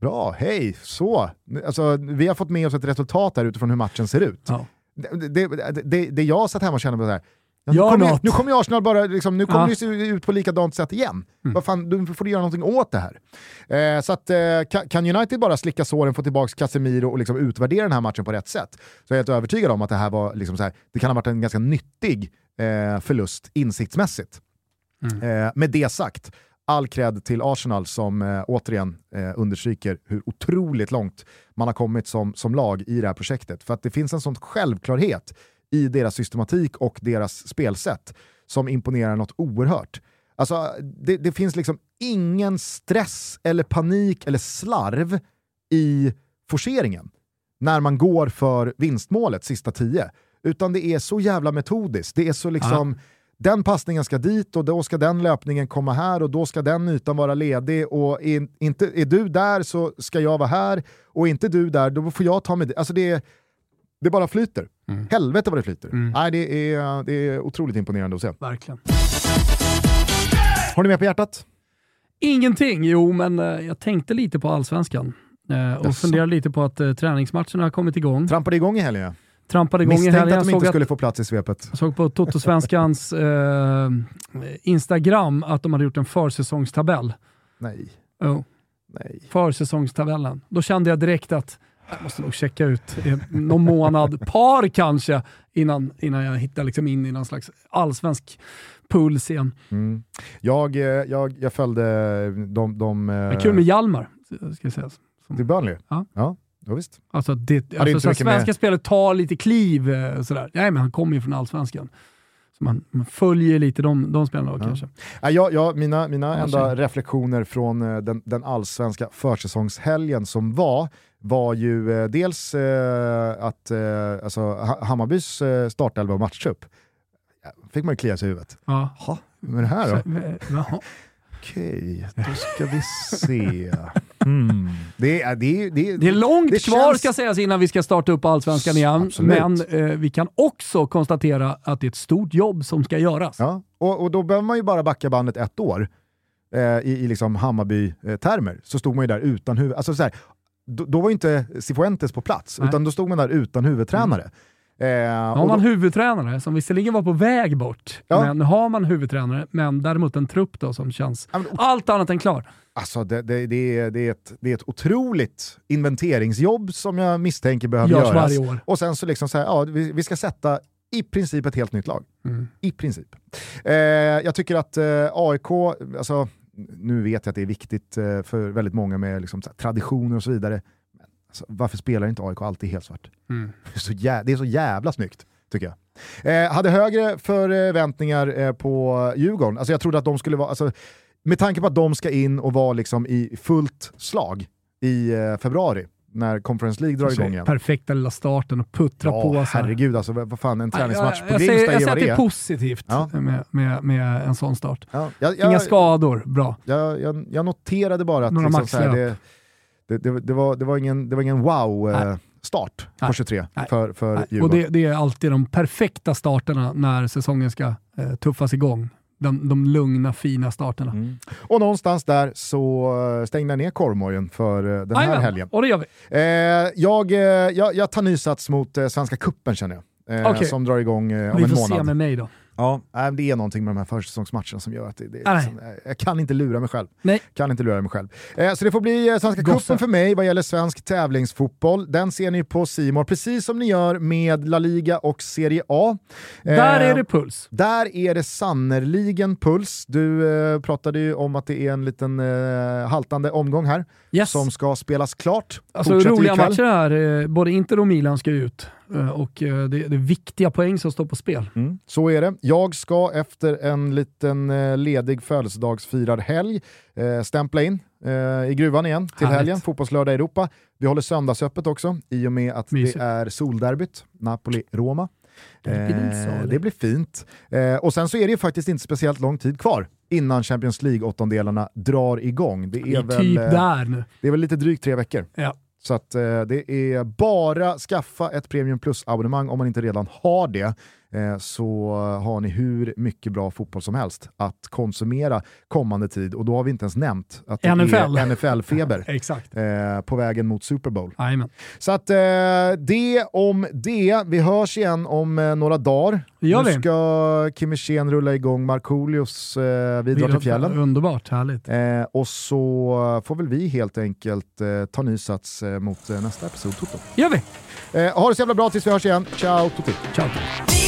bra, hej, så. Alltså, vi har fått med oss ett resultat där utifrån hur matchen ser ut. Ja. Det, det, det, det jag satt hemma och kände på så här, ja, nu, Gör kommer, något. nu kommer ju Arsenal bara, liksom, nu kommer Ja. se ut på likadant sätt igen. Mm. Vad fan, du får du göra någonting åt det här. Eh, så att, eh, kan, kan United bara slicka såren, få tillbaka Casemiro och liksom utvärdera den här matchen på rätt sätt, så är jag helt övertygad om att det här var liksom så här, det kan ha varit en ganska nyttig eh, förlust insiktsmässigt. Mm. Eh, med det sagt, all cred till Arsenal som eh, återigen eh, understryker hur otroligt långt man har kommit som, som lag i det här projektet. För att det finns en sån självklarhet i deras systematik och deras spelsätt som imponerar något oerhört. Alltså, det, det finns liksom ingen stress eller panik eller slarv i forceringen när man går för vinstmålet sista tio. Utan det är så jävla metodiskt. Det är så liksom, den passningen ska dit och då ska den löpningen komma här och då ska den ytan vara ledig och är, inte, är du där så ska jag vara här och är inte du där då får jag ta mig dit. Alltså det, är- det bara flyter. Mm. Helvete vad det flyter. Mm. Nej, det, är, det är otroligt imponerande att se. Verkligen. Har ni med på hjärtat? Ingenting, jo men eh, jag tänkte lite på allsvenskan. Eh, och Jaså? funderade lite på att uh, träningsmatcherna har kommit igång. Trampade igång i helgen. Trampade igång i Misstänkte helgen. att de inte såg, att, skulle få plats i svepet. jag såg på Totosvenskans eh, Instagram att de hade gjort en försäsongstabell. Nej, Oh, nej. försäsongstabellen. Då kände jag direkt att jag måste nog checka ut någon månad, par kanske, innan, innan jag hittar liksom in i någon slags allsvensk puls igen. Mm. Jag, eh, jag, jag följde de... de Det eh, är kul med Hjalmar, ska jag säga. Som- till Burnley? Ja. ja. Ja, visst. Alltså, det, alltså så mycket med- svenska spelet tar lite kliv. eh, Sådär. Nej, men han kommer ju från allsvenskan. Så man, man följer lite de, de spelarna Ja. kanske. Ja, jag, mina mina Ja, enda reflektioner från den, den allsvenska försäsongshelgen som var, var ju eh, dels eh, att eh, alltså, Ha- Hammarbys startelva och matchtrupp, ja, fick man ju klia sig i huvudet. Ja. Jaha, men det här då? Jaha. Okej, då ska vi se. Hmm. Det, är, det, är- det, är- Det är långt det kvar känns- ska sägas innan vi ska starta upp allsvenskan igen. Absolut. Men eh, vi kan också konstatera att det är ett stort jobb som ska göras. Ja, och, och då behöver man ju bara backa bandet ett år eh, i, i liksom Hammarby-termer. Så stod man ju där utan huvud... Alltså så här, då, då var inte Cifuentes på plats, Nej. utan då stod man där utan huvudtränare. Eh, Nu har man då, huvudtränare som visserligen var på väg bort, Ja. men nu har man huvudtränare, men däremot en trupp då som känns men- allt annat än klar. alltså det, det, det, är, det, är ett, det är ett otroligt inventeringsjobb som jag misstänker behöver Görs göras. varje år. Och sen så liksom så här, ja, vi, vi ska sätta i princip ett helt nytt lag. Mm. I princip. Eh, jag tycker att eh, AIK, alltså, nu vet jag att det är viktigt eh, för väldigt många med liksom, traditioner och så vidare. Men, alltså, varför spelar inte AIK alltid helt svart? Mm. Det är så, jä- det är så jävla snyggt, tycker jag. Eh, hade högre förväntningar eh, på Djurgården. Alltså, jag trodde att de skulle vara, alltså, med tanke på att de ska in och vara liksom, i fullt slag i eh, februari, när Conference League drar igång igen. Perfekta lilla starten och puttra Ja, på. så här. herregud alltså, vad fan, en träningsmatch jag, på jag, Grimsta säger, är jag ju säger att det det är positivt Ja. med, med, med en sån start. Ja, jag, jag, Inga skador, bra. jag, jag, jag noterade bara att liksom, här, det, det, det, det, var, det var ingen, det var ingen wow-start på Nej. 23 Nej. för, för Nej, Djurgården. Och det, det är alltid de perfekta starterna när säsongen ska eh, tuffas igång. De, de lugna, fina starterna. Mm. Och någonstans där så eh, stängde jag ner korvmojen för eh, den här Jajamän, helgen. Och det gör vi. Eh, jag, eh, jag, jag tar ny sats mot Svenska Kuppen känner jag. Eh, Okej. Som drar igång eh, om Vi en får månad. se med mig då. Ja, det är någonting med de här försäsongsmatcherna som gör att det, det är Nej. liksom, eh, jag kan inte lura mig själv. Nej. Kan inte lura mig själv. Eh, så det får bli eh, Svenska cupen för mig vad gäller svensk tävlingsfotboll. Den ser ni på Simor precis som ni gör med La Liga och Serie A. Eh, Där är det puls. där är det sannerligen puls. Du eh, pratade ju om att det är en liten eh, haltande omgång här Yes. som ska spelas klart. Alltså roliga ikväll. matcher här, både Inter och Milan ska ut. Eh, Och eh, det, det är viktiga poäng som står på spel. Mm, så är det. Jag ska efter en liten eh, ledig födelsedagsfirarhelg eh, stämpla in i gruvan igen till Härligt. helgen, fotbollslördag Europa. Vi håller söndagsöppet också i och med att Mysigt. det är solderbyt, Napoli-Roma. Eh, det blir fint. Eh, och sen så är det ju faktiskt inte speciellt lång tid kvar innan Champions League-åttondelarna drar igång. Det är, är väl, typ eh, där nu. det är väl lite drygt tre veckor. Ja. Så att, eh, det är bara skaffa ett Premium Plus-abonnemang om man inte redan har det. Eh, så har ni hur mycket bra fotboll som helst att konsumera kommande tid. Och då har vi inte ens nämnt att det NFL. är NFL-feber Exakt. eh, på vägen mot Super Bowl. Jajamän. Så att eh, det om det. Vi hörs igen om några dagar. Nu ska Kim Hirsén rulla igång Markoolios eh, Vi drar till fjällen. Underbart, härligt. Eh, och så får väl vi helt enkelt eh, ta ny sats mot nästa episod Toto. gör vi. Ha det så jävla bra tills vi hörs igen. Ciao Tutti! Ciao.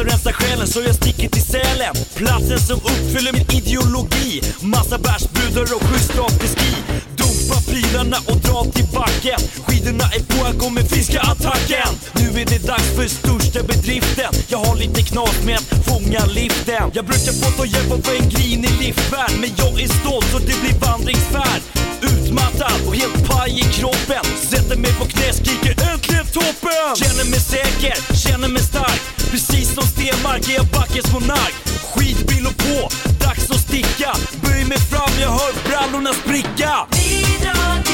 Som rensar rensa själen så jag sticker till Sälen. Platsen som uppfyller min ideologi. Massa bärsbrudar och schysst afterski Dumpa prylarna och dra till backen. Skidorna är på, jag kommer med finska attacken. Nu är det dags för största bedriften. Jag har lite knas med att fånga liften. Jag brukar få ta hjälp av en grinig liftvärd Men jag är stolt så det blir vandringsfärd. Utmattad och helt paj i kroppen. Sätter mig på knä, skriker äntligen toppen! Känner mig säker, känner mig stark. Precis som Stenmark är jag backens monark Skitbil och på, dags att sticka. Böj mig fram, jag hör brallorna spricka. Vi drar